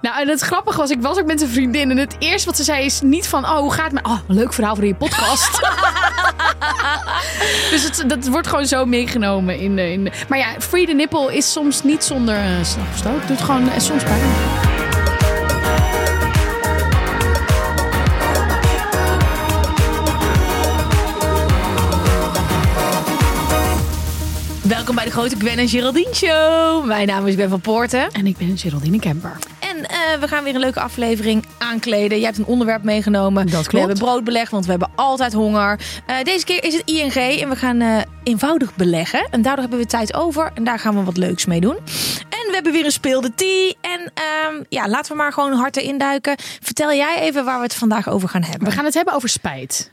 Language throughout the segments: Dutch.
Nou, en het grappige was, ik was ook met een vriendin. En het eerste wat ze zei is niet van, oh, hoe gaat het met... Oh, leuk verhaal voor in je podcast. dus het, dat wordt gewoon zo meegenomen in de, in de... Maar ja, free the nipple is soms niet zonder uh, slagverstoot. Doet gewoon uh, soms pijn. Welkom bij de grote Gwen en Geraldine Show. Mijn naam is Gwen van Poorten. En ik ben Geraldine Kemper. En uh, we gaan weer een leuke aflevering aankleden. Jij hebt een onderwerp meegenomen. Dat klopt. We hebben broodbeleg, want we hebben altijd honger. Uh, deze keer is het ING en we gaan uh, eenvoudig beleggen. En daardoor hebben we tijd over en daar gaan we wat leuks mee doen. En we hebben weer een speelde tea. En um, ja, laten we maar gewoon harder induiken. Vertel jij even waar we het vandaag over gaan hebben. We gaan het hebben over spijt.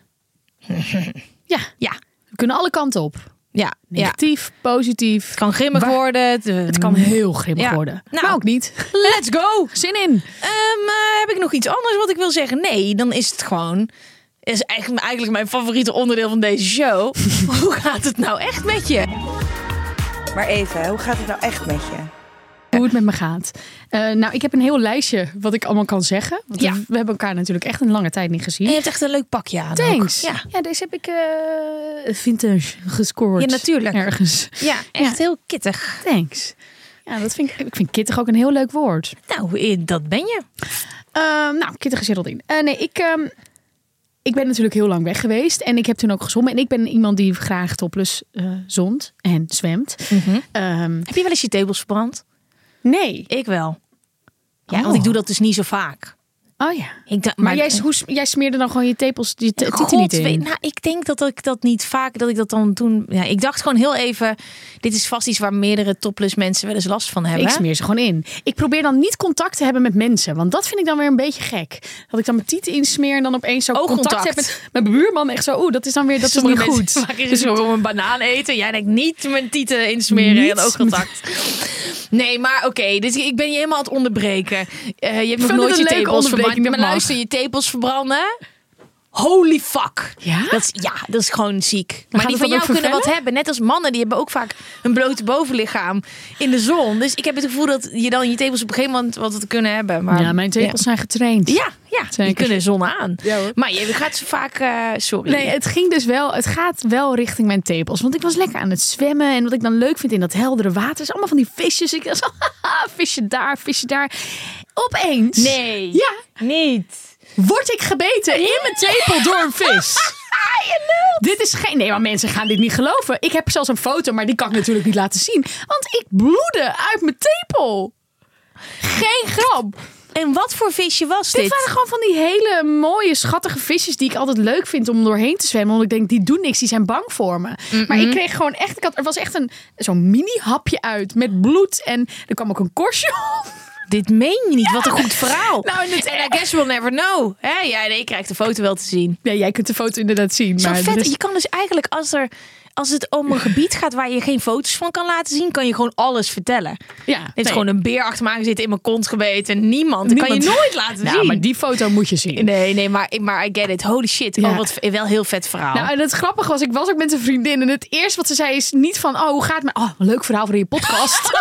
ja, ja. We kunnen alle kanten op. Ja, Negatief, ja. positief. Het kan grimmig Waar... worden. Het, het, kan heel grimmig ja. worden. Nou, maar ook niet. Let's go. Zin in. Um, uh, heb ik nog iets anders wat ik wil zeggen? Nee, dan is het gewoon... is eigenlijk, eigenlijk mijn favoriete onderdeel van deze show. hoe gaat het nou echt met je? Maar even, hoe gaat het nou echt met je? Hoe het met me gaat. Uh, nou, ik heb een heel lijstje wat ik allemaal kan zeggen. Want ja. we, hebben elkaar natuurlijk echt een lange tijd niet gezien. En je hebt echt een leuk pakje aan. Thanks. Ja. ja, deze heb ik uh, vintage gescoord. Ja, natuurlijk. Ergens. Ja, echt heel kittig. Thanks. Ja, dat vind ik, ik vind kittig ook een heel leuk woord. Nou, dat ben je. Uh, nou, kittige Geraldine. Uh, nee, ik... Um, ik ben natuurlijk heel lang weg geweest en ik heb toen ook gezongen. En ik ben iemand die graag topless uh, zond en zwemt. Mm -hmm. um, heb je wel eens je tepels verbrand? Nee. Ik wel. Ja, oh. want ik doe dat dus niet zo vaak. Oh ja. Ik maar, maar jij, hoe, jij smeerde dan gewoon je tepels je niet in? Weet, nou, ik denk dat ik dat niet vaak, dat ik dat dan toen... Ja, ik dacht gewoon heel even, dit is vast iets waar meerdere topless mensen wel eens last van hebben. Ik smeer ze gewoon in. Ik probeer dan niet contact te hebben met mensen, want dat vind ik dan weer een beetje gek. Dat ik dan mijn tieten insmeer en dan opeens zo Oogcontact. contact heb met mijn buurman. Echt zo, oeh, dat is dan weer, dat is niet goed. Zo om een banaan eten. Jij denkt niet mijn tieten insmeren en oogcontact. Nee, maar oké, okay, dus ik ben je helemaal aan het onderbreken. Uh, je hebt nog nooit je tepels Maar luister, je tepels verbranden. Holy fuck. Ja? Dat is, ja, dat is gewoon ziek. Maar, maar die van jou kunnen wat hebben. Net als mannen, die hebben ook vaak een blote bovenlichaam in de zon. Dus ik heb het gevoel dat je dan je tepels op een gegeven moment wat te kunnen hebben. Maar, ja, mijn tepels ja. zijn getraind. Ja, ja die kunnen zon aan. Ja. Maar je gaat ze vaak, uh, sorry. Nee, het ging dus wel, het gaat wel richting mijn tepels. Want ik was lekker aan het zwemmen. En wat ik dan leuk vind in dat heldere water is allemaal van die visjes. Ik dacht, visje daar, visje daar. Opeens. Nee. Ja. Niet word ik gebeten in mijn tepel door een vis. Dit is geen. Nee, maar mensen gaan dit niet geloven. Ik heb zelfs een foto, maar die kan ik natuurlijk niet laten zien. Want ik bloedde uit mijn tepel. Geen grap. En wat voor visje was dit? Dit waren gewoon van die hele mooie, schattige visjes die ik altijd leuk vind om doorheen te zwemmen. Want ik denk, die doen niks, die zijn bang voor me. Mm. Maar ik kreeg gewoon echt, ik had, er was echt een zo'n mini hapje uit met bloed. En er kwam ook een korstje op. Dit meen je niet. Ja. Wat een goed verhaal. Nou, en het, And I guess we'll never know. Hè? Ja, nee, ik krijg de foto wel te zien. Ja, jij kunt de foto inderdaad zien. Zo maar vet. is... Je kan dus eigenlijk als er als het om een gebied gaat waar je geen foto's van kan laten zien, kan je gewoon alles vertellen. Ja, Er nee. gewoon een beer achter me aangezitten in mijn kont gebeten. Niemand. Dat kan je nooit laten Nou, zien. maar die foto moet je zien. Nee, nee, maar, maar I get it. Holy shit. Ja. Oh, wat wel heel vet verhaal. Nou, en het grappige was, ik was ook met een vriendin. En het eerste wat ze zei is niet van, oh, hoe gaat het. Oh, leuk verhaal voor je podcast.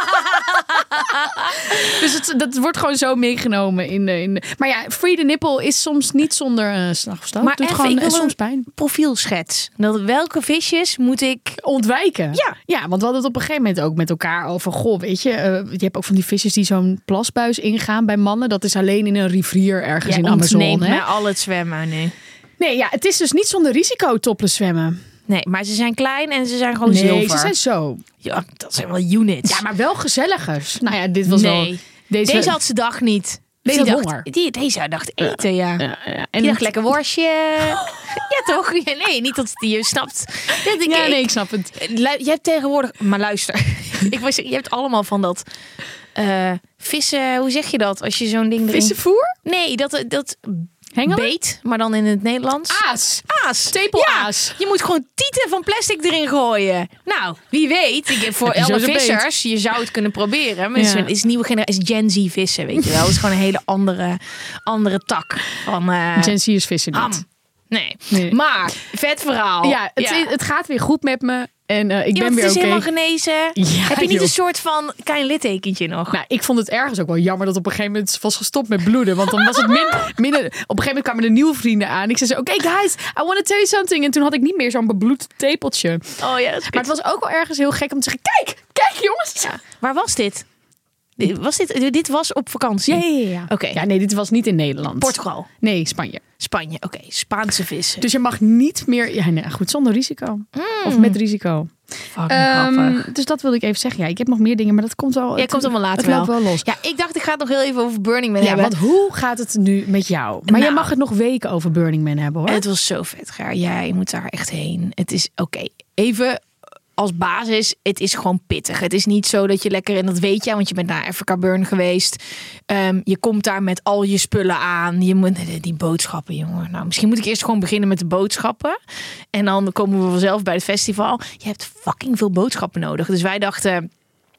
dus het, dat wordt gewoon zo meegenomen. In de, in maar ja, free the nipple is soms niet zonder eh slag of stoot. Maar Het doet even, gewoon ik eh, soms een- pijn. profielschets. Dat, welke visjes moet ik... Ontwijken. Ja. ja, want we hadden het op een gegeven moment ook met elkaar over... Goh, weet je, eh, je hebt ook van die visjes die zo'n plasbuis ingaan bij mannen. Dat is alleen in een rivier ergens in Amazon. mij al het zwemmen. Nee. Nee, ja, het is dus niet zonder risico topless zwemmen. nee, maar ze zijn klein en ze zijn gewoon nee, zilver. ze zijn zo. Ja, dat zijn wel units. Ja, maar wel gezelligers. Nou ja, dit was wel... nee. Deze, had ze dag niet. Deze Die dacht-. Die, deze dacht eten, ja. Ja, ja. Die dacht lekker worstje. ja, toch? Ja, nee, niet dat die je snapt. Dat ik, Ja, nee, ik- snap het. Lu- Je hebt tegenwoordig... Maar luister. ik was, je hebt allemaal van dat... eh, vissen, hoe zeg je dat? Als je zo'n ding erin... Vissenvoer? Nee, dat, dat Hengelen? beet, maar dan in het Nederlands. Aas. Aas. Tepelaas. Ja, je moet gewoon tieten van plastic erin gooien. Nou, wie weet. Ik heb voor alle beet? vissers, je zou het kunnen proberen. Maar het is, nieuwe generatie, is Gen Z vissen, weet je wel. Het is gewoon een hele andere, andere tak van... eh Gen Z is vissen ham. Nee. Nee. Maar, vet verhaal. Ja, het, het gaat weer goed met me. En eh, ik Ja, ben weer het oké. is helemaal genezen. Ja, Heb je niet joh. een soort van klein littekentje nog? Nou, ik vond het ergens ook wel jammer dat op een gegeven moment was gestopt met bloeden. Want dan was het min, minder... Op een gegeven moment kwamen er nieuwe vrienden aan. Ik zei zo, oké guys, I want to tell you something. En toen had ik niet meer zo'n bebloed tepeltje. oh ja, Maar het was ook wel ergens heel gek om te zeggen, kijk, kijk jongens. Ja. Waar was dit? Was dit, dit was op vakantie? Ja, ja, ja. ja. Oké. Ja, nee, dit was niet in Nederland. Portugal, Nee, Spanje. Spanje. Oké, Spaanse vissen. Dus je mag niet meer... Ja, nee, goed, zonder risico. Of met risico. Grappig. dus dat wilde ik even zeggen. Ja, ik heb nog meer dingen, maar dat komt wel... Jij het- komt allemaal later Het loopt wel. wel los. Ja, ik dacht ik ga het nog heel even over Burning Man Ja, hebben. want hoe gaat het nu met jou? Maar jij Nou. mag het nog weken over Burning Man hebben, hoor. Het was zo vet, Gaar. Jij moet daar echt heen. Het is oké. Even als basis, het is gewoon pittig. Het is niet zo dat je lekker, en dat weet je, want je bent naar Africa Burn geweest. Ehm, je komt daar met al je spullen aan. Je moet die boodschappen, jongen. Nou, misschien moet ik eerst gewoon beginnen met de boodschappen. En dan komen we vanzelf bij het festival. Je hebt fucking veel boodschappen nodig. Dus wij dachten.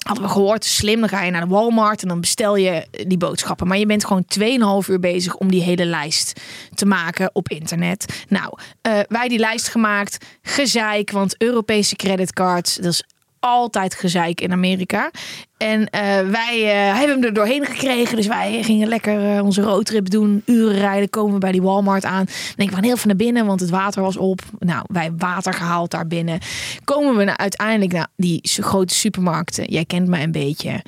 Hadden we gehoord, slim, dan ga je naar de Walmart en dan bestel je die boodschappen. Maar je bent gewoon 2,5 uur bezig om die hele lijst te maken op internet. Nou, eh, wij die lijst gemaakt, gezeik, want Europese creditcards, dat is altijd gezeik in Amerika. En eh, wij eh, hebben hem er doorheen gekregen. Dus wij gingen lekker eh, onze roadtrip doen. Uren rijden, komen we bij die Walmart aan. Denk we gaan heel even naar binnen, want het water was op. Nou, wij water gehaald daar binnen. Komen we nou uiteindelijk naar die grote supermarkten. Jij kent mij een beetje.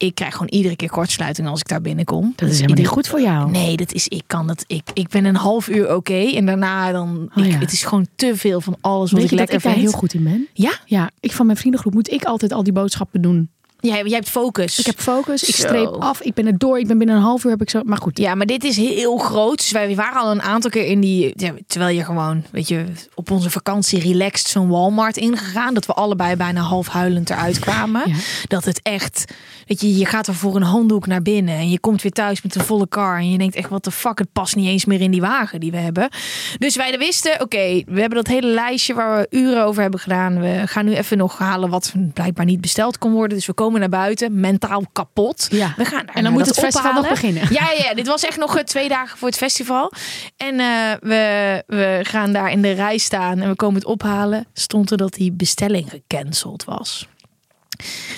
Ik krijg gewoon iedere keer kortsluiting als ik daar binnenkom. dat is helemaal niet goed voor jou. Nee, dat is, ik kan dat. Ik, ik ben een half uur oké. en daarna dan. Oh ik- ja. het is gewoon te veel van alles wat Weet ik lekker ik daar vind. heel goed in ben? Ja? Ja, ik van mijn vriendengroep moet ik altijd al die boodschappen doen. Jij, jij hebt focus. Ik heb focus, ik Zo. streep af, ik ben er door. Ik ben binnen een half uur heb ik zo... Maar goed, Ja, maar dit is heel groot. Dus wij waren al een aantal keer in die. terwijl je gewoon, weet je, op onze vakantie relaxed zo'n Walmart ingegaan. Dat we allebei bijna half huilend eruit kwamen. Ja. Dat het echt. Weet je, je gaat er voor een handdoek naar binnen. En je komt weer thuis met een volle car. En je denkt echt, wat de fuck, het past niet eens meer in die wagen die we hebben. Dus wij wisten, oké, we hebben dat hele lijstje waar we uren over hebben gedaan. We gaan nu even nog halen wat blijkbaar niet besteld kon worden. Dus we komen naar buiten, mentaal kapot. Ja. We gaan En dan moet het festival nog ophalen. beginnen. Ja, ja, ja, dit was echt nog eh, twee dagen voor het festival. En eh, we, we gaan daar in de rij staan en we komen het ophalen. Stond er dat die bestelling gecanceld was.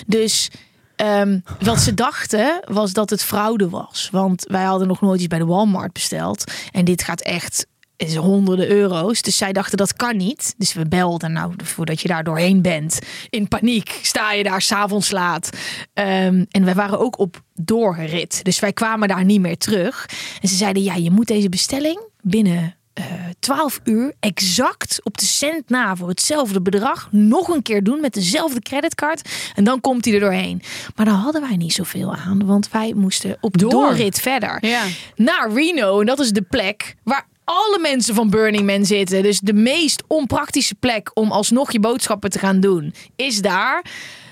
Dus ehm, wat ze dachten was dat het fraude was. Want wij hadden nog nooit iets bij de Walmart besteld. En dit gaat echt is honderden euro's. Dus zij dachten dat kan niet. Dus we belden. Nou, voordat je daar doorheen bent. In paniek sta je daar s'avonds laat. Ehm, en wij waren ook op doorrit. Dus wij kwamen daar niet meer terug. En ze zeiden, ja, je moet deze bestelling binnen eh 12 uur exact op de cent na voor hetzelfde bedrag nog een keer doen met dezelfde creditcard. En dan komt hij er doorheen. Maar daar hadden wij niet zoveel aan, want wij moesten op Door. doorrit verder Ja. naar Reno. En dat is de plek waar alle mensen van Burning Man zitten. Dus de meest onpraktische plek om alsnog je boodschappen te gaan doen, is daar.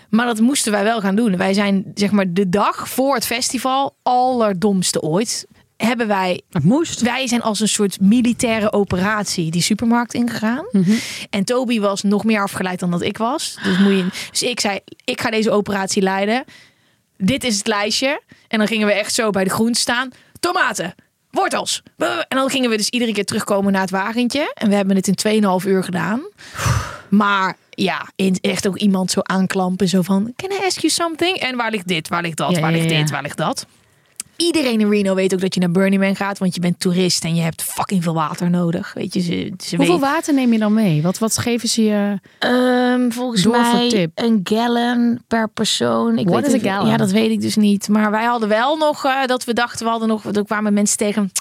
Maar dat moesten wij wel gaan doen. Wij zijn zeg maar de dag voor het festival allerdomste ooit. hebben wij Het moest. wij zijn als een soort militaire operatie die supermarkt ingegaan. En Toby was nog meer afgeleid dan dat ik was. Dus, moet je, dus ik zei, ik ga deze operatie leiden. Dit is het lijstje. En dan gingen we echt zo bij de groen staan. Tomaten, wortels. En dan gingen we dus iedere keer terugkomen naar het wagentje. En we hebben het in 2,5 uur gedaan. Maar ja, echt ook iemand zo aanklampen. Zo van, can I ask you something? En waar ligt dit? Waar ligt dat? Ja, waar ja, ligt dit? Waar ligt dat? Iedereen in Reno weet ook dat je naar Burning Man gaat, want je bent toerist en je hebt fucking veel water nodig. Weet je, ze, ze Hoeveel water neem je dan mee? Wat, wat geven ze je? Ehm, volgens Door voor mij tip. een gallon per persoon. Ik What weet is a gallon? Ja, dat weet ik dus niet. Maar wij hadden wel nog eh, dat we dachten, we hadden nog, er kwamen mensen tegen.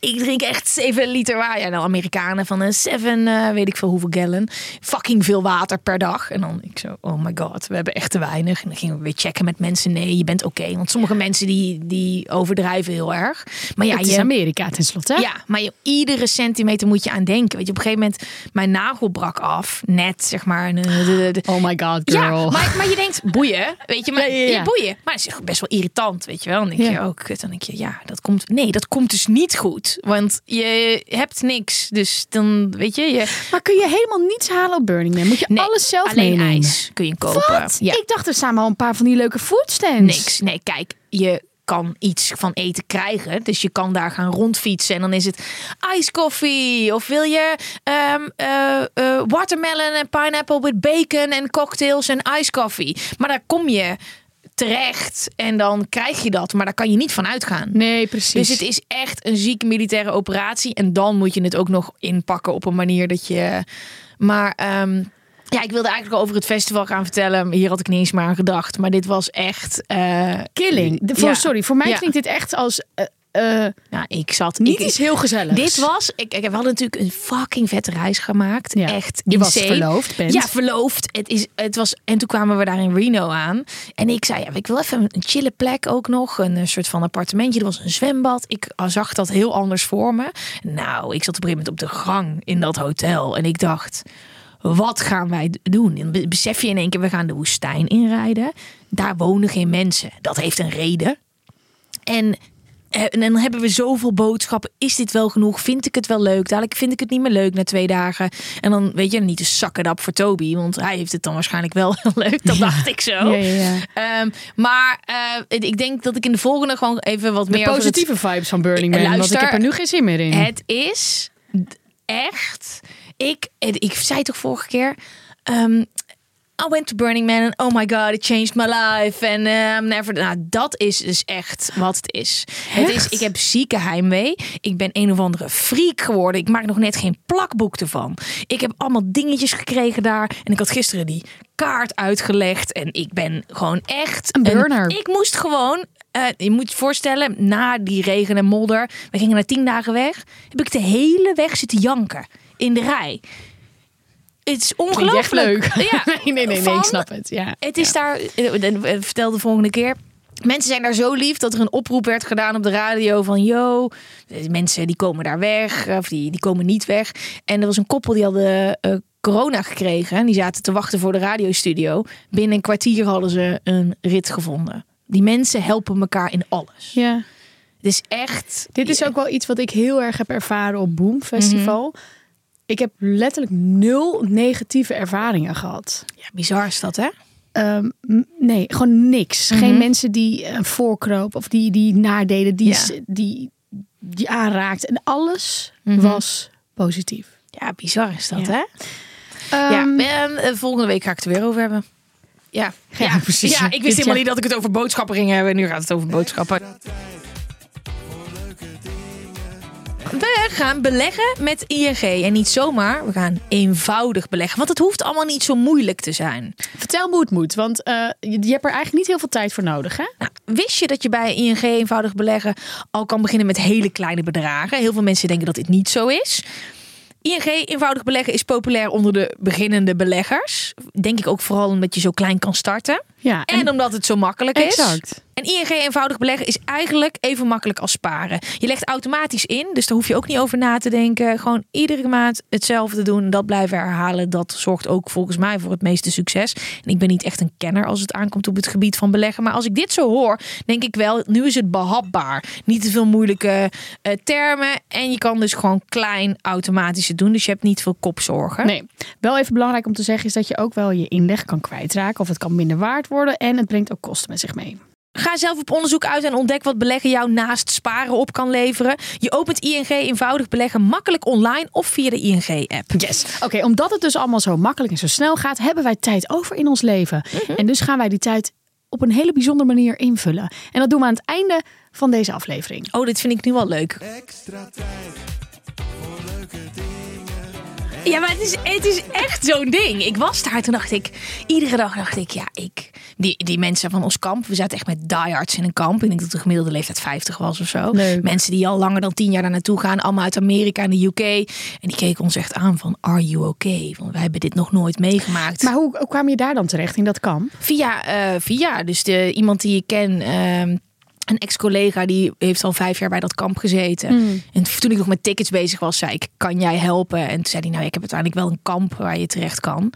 Ik drink echt 7 liter water. Ja, nou, Amerikanen van een 7, eh, weet ik veel hoeveel gallon. Fucking veel water per dag. En dan ik zo, oh my god, we hebben echt te weinig. En dan gingen we weer checken met mensen. Nee, je bent oké. Want sommige mensen die, die overdrijven heel erg. Maar ja, het is je, Amerika tenslotte. hè? ja, maar je, iedere centimeter moet je aan denken. Weet je, op een gegeven moment, mijn nagel brak af. Net, zeg maar. de- de- Oh my god, ja, girl. maar, maar je denkt, boeien. Weet je, maar, Ja, ja, ja. boeien. Maar het is best wel irritant, weet je wel. Dan denk je, Ja. oh. Dan denk je, ja, dat komt... Nee, dat komt dus niet goed. Want je hebt niks. Dus dan, weet je... je Maar kun je helemaal niets halen op Burning Man? Moet je nee, alles zelf alleen meenemen? ijs kun je kopen. Wat? Ja. Ik dacht, er staan al een paar van die leuke foodstands. Niks. Nee, kijk, je kan iets van eten krijgen. Dus je kan daar gaan rondfietsen. En dan is het ijskoffie. Of wil je eh, watermelon en pineapple with bacon en cocktails en ijskoffie. Maar daar kom je terecht en dan krijg je dat. Maar daar kan je niet van uitgaan. Nee, precies. Dus het is echt een zieke militaire operatie. En dan moet je het ook nog inpakken op een manier dat je. Maar ehm, ja, ik wilde eigenlijk over het festival gaan vertellen. Hier had ik niet eens maar aan gedacht. Maar dit was echt. eh, Killing. De- voor, ja. Sorry, voor mij Ja. klinkt dit echt als... Nou, ik zat. niet ik, iets heel gezelligs. Dit was. Ik, ik, we hadden natuurlijk een fucking vette reis gemaakt. Ja. Echt. Je was verloofd, bent. Ja, verloofd. Het is, het was, en toen kwamen we daar in Reno aan. En ik zei, ja, ik wil even een chille plek ook nog. Een, eh, soort van appartementje. Er was een zwembad. Ik eh, zag dat heel anders voor me. Nou, ik zat op een gegeven moment op de gang in dat hotel. En ik dacht, wat gaan wij doen? En be- besef je in één keer, we gaan de woestijn inrijden. Daar wonen geen mensen. Dat heeft een reden. En, eh, en dan hebben we zoveel boodschappen. Is dit wel genoeg? Vind ik het wel leuk? Dadelijk vind ik het niet meer leuk na twee dagen. En dan weet je niet te zakken op voor Toby. Want hij heeft het dan waarschijnlijk wel leuk. Dat dacht ik zo. Ja, ja, ja. Ehm, maar eh, ik denk dat ik in de volgende gewoon even wat De meer het- positieve vibes van Burning Man. want ik heb er nu geen zin meer in. het is echt. Ik, ik zei toch vorige keer. ehm, I went to Burning Man and oh my god, it changed my life. En I'm never. Nou, dat is dus echt wat het is. Het is. Ik heb zieke heimwee. Ik ben een of andere freak geworden. Ik maak nog net geen plakboek ervan. Ik heb allemaal dingetjes gekregen daar. En ik had gisteren die kaart uitgelegd. En ik ben gewoon echt Een burner. ik moest gewoon. eh, je moet je voorstellen, na die regen en modder, we gingen na tien dagen weg, heb ik de hele weg zitten janken in de rij. Het is ongelooflijk. echt leuk. Ja, nee, nee, nee, ik snap het. Ja. Het is daar, eh, eh, vertel de volgende keer. Mensen zijn daar zo lief dat er een oproep werd gedaan op de radio van yo, eh, mensen die komen daar weg of die, die komen niet weg. En er was een koppel die hadden eh, corona gekregen en die zaten te wachten voor de radiostudio. Binnen een kwartier hadden ze een rit gevonden. Die mensen helpen elkaar in alles. ja. Het is echt. Dit is ook wel iets wat ik heel erg heb ervaren op Boom Festival. Ik heb letterlijk nul negatieve ervaringen gehad. Ja, bizar is dat, hè? Ehm, nee, gewoon niks. Mhm. Geen mensen die een voorkroop of die, die nadeden, die, Ja. die, die aanraakt. En alles Mhm. was positief. Ja, bizar is dat, Ja. hè? Ehm, ja, en, eh, volgende week ga ik het er weer over hebben. Ja, Ja, precies. Ja, ik wist helemaal niet dat ik het over boodschappen ging hebben. Nu gaat het over boodschappen. We gaan beleggen met ING. En niet zomaar, we gaan eenvoudig beleggen. Want het hoeft allemaal niet zo moeilijk te zijn. Vertel me hoe het moet, want eh, je, je hebt er eigenlijk niet heel veel tijd voor nodig, hè? Nou, wist je dat je bij ING eenvoudig beleggen al kan beginnen met hele kleine bedragen? Heel veel mensen denken dat dit niet zo is. ING eenvoudig beleggen is populair onder de beginnende beleggers. Denk ik ook vooral omdat je zo klein kan starten. Ja, En, omdat het zo makkelijk is. Exact. En ING eenvoudig beleggen is eigenlijk even makkelijk als sparen. Je legt automatisch in, dus daar hoef je ook niet over na te denken. Gewoon iedere maand hetzelfde doen, dat blijven herhalen. Dat zorgt ook volgens mij voor het meeste succes. En ik ben niet echt een kenner als het aankomt op het gebied van beleggen. Maar als ik dit zo hoor, denk ik wel, nu is het behapbaar. Niet te veel moeilijke eh, termen. En je kan dus gewoon klein automatisch het doen. Dus je hebt niet veel kopzorgen. Nee, wel even belangrijk om te zeggen is dat je ook wel je inleg kan kwijtraken of het kan minder waard worden en het brengt ook kosten met zich mee. Ga zelf op onderzoek uit en ontdek wat beleggen jou naast sparen op kan leveren. Je opent ING eenvoudig beleggen makkelijk online of via de ING-app. Yes. Oké, omdat het dus allemaal zo makkelijk en zo snel gaat, hebben wij tijd over in ons leven. En dus gaan wij die tijd op een hele bijzondere manier invullen. En dat doen we aan het einde van deze aflevering. Oh, dit vind ik nu wel leuk. Ja, maar het is, het is echt zo'n ding. Ik was daar, toen dacht ik, iedere dag dacht ik, ja, ik, die, die mensen van ons kamp, we zaten echt met diehards in een kamp. Ik denk dat de gemiddelde leeftijd 50 was of zo. Leuk. Mensen die al langer dan 10 jaar daar naartoe gaan, allemaal uit Amerika en de UK. En die keken ons echt aan van, are you okay? Want wij hebben dit nog nooit meegemaakt. Maar hoe, hoe kwam je daar dan terecht in dat kamp? Via, eh, via dus de, iemand die ik ken, ehm, een ex-collega, die heeft al vijf jaar bij dat kamp gezeten. Hmm. En toen ik nog met tickets bezig was, zei ik, kan jij helpen? En toen zei hij, nou, ik heb uiteindelijk wel een kamp waar je terecht kan.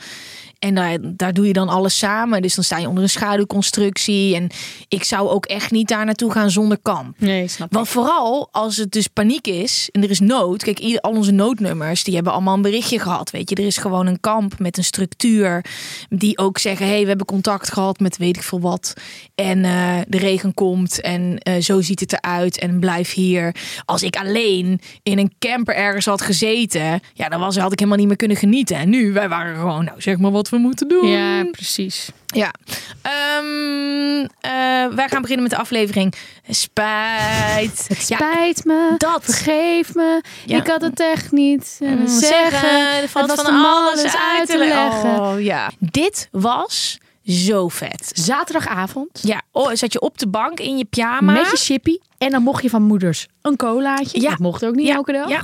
En daar, daar doe je dan alles samen. Dus dan sta je onder een schaduwconstructie. En ik zou ook echt niet daar naartoe gaan zonder kamp. Nee, snap Want vooral als het dus paniek is en er is nood. Kijk, ieder- al onze noodnummers, die hebben allemaal een berichtje gehad. Weet je, er is gewoon een kamp met een structuur. Die ook zeggen, hé, hey, we hebben contact gehad met weet ik veel wat. En eh, de regen komt en eh, zo ziet het eruit. En blijf hier. Als ik alleen in een camper ergens had gezeten. Ja, dan was, had ik helemaal niet meer kunnen genieten. En nu, wij waren gewoon, nou zeg maar wat we moeten doen. Ja, precies. Ja. Ehm, eh, wij gaan beginnen met de aflevering. Spijt. Het spijt me. dat. Vergeef me. Ja. Ik had het echt niet Ja, zeggen. zeggen. Er valt het was van alles uit te leggen. Oh, ja. Dit was zo vet. Zaterdagavond. Ja, oh, zat je op de bank in je pyjama. Met je chippy. En dan mocht je van moeders een colaatje. Ja. Dat mocht ook niet Ja, elke dag. Ja.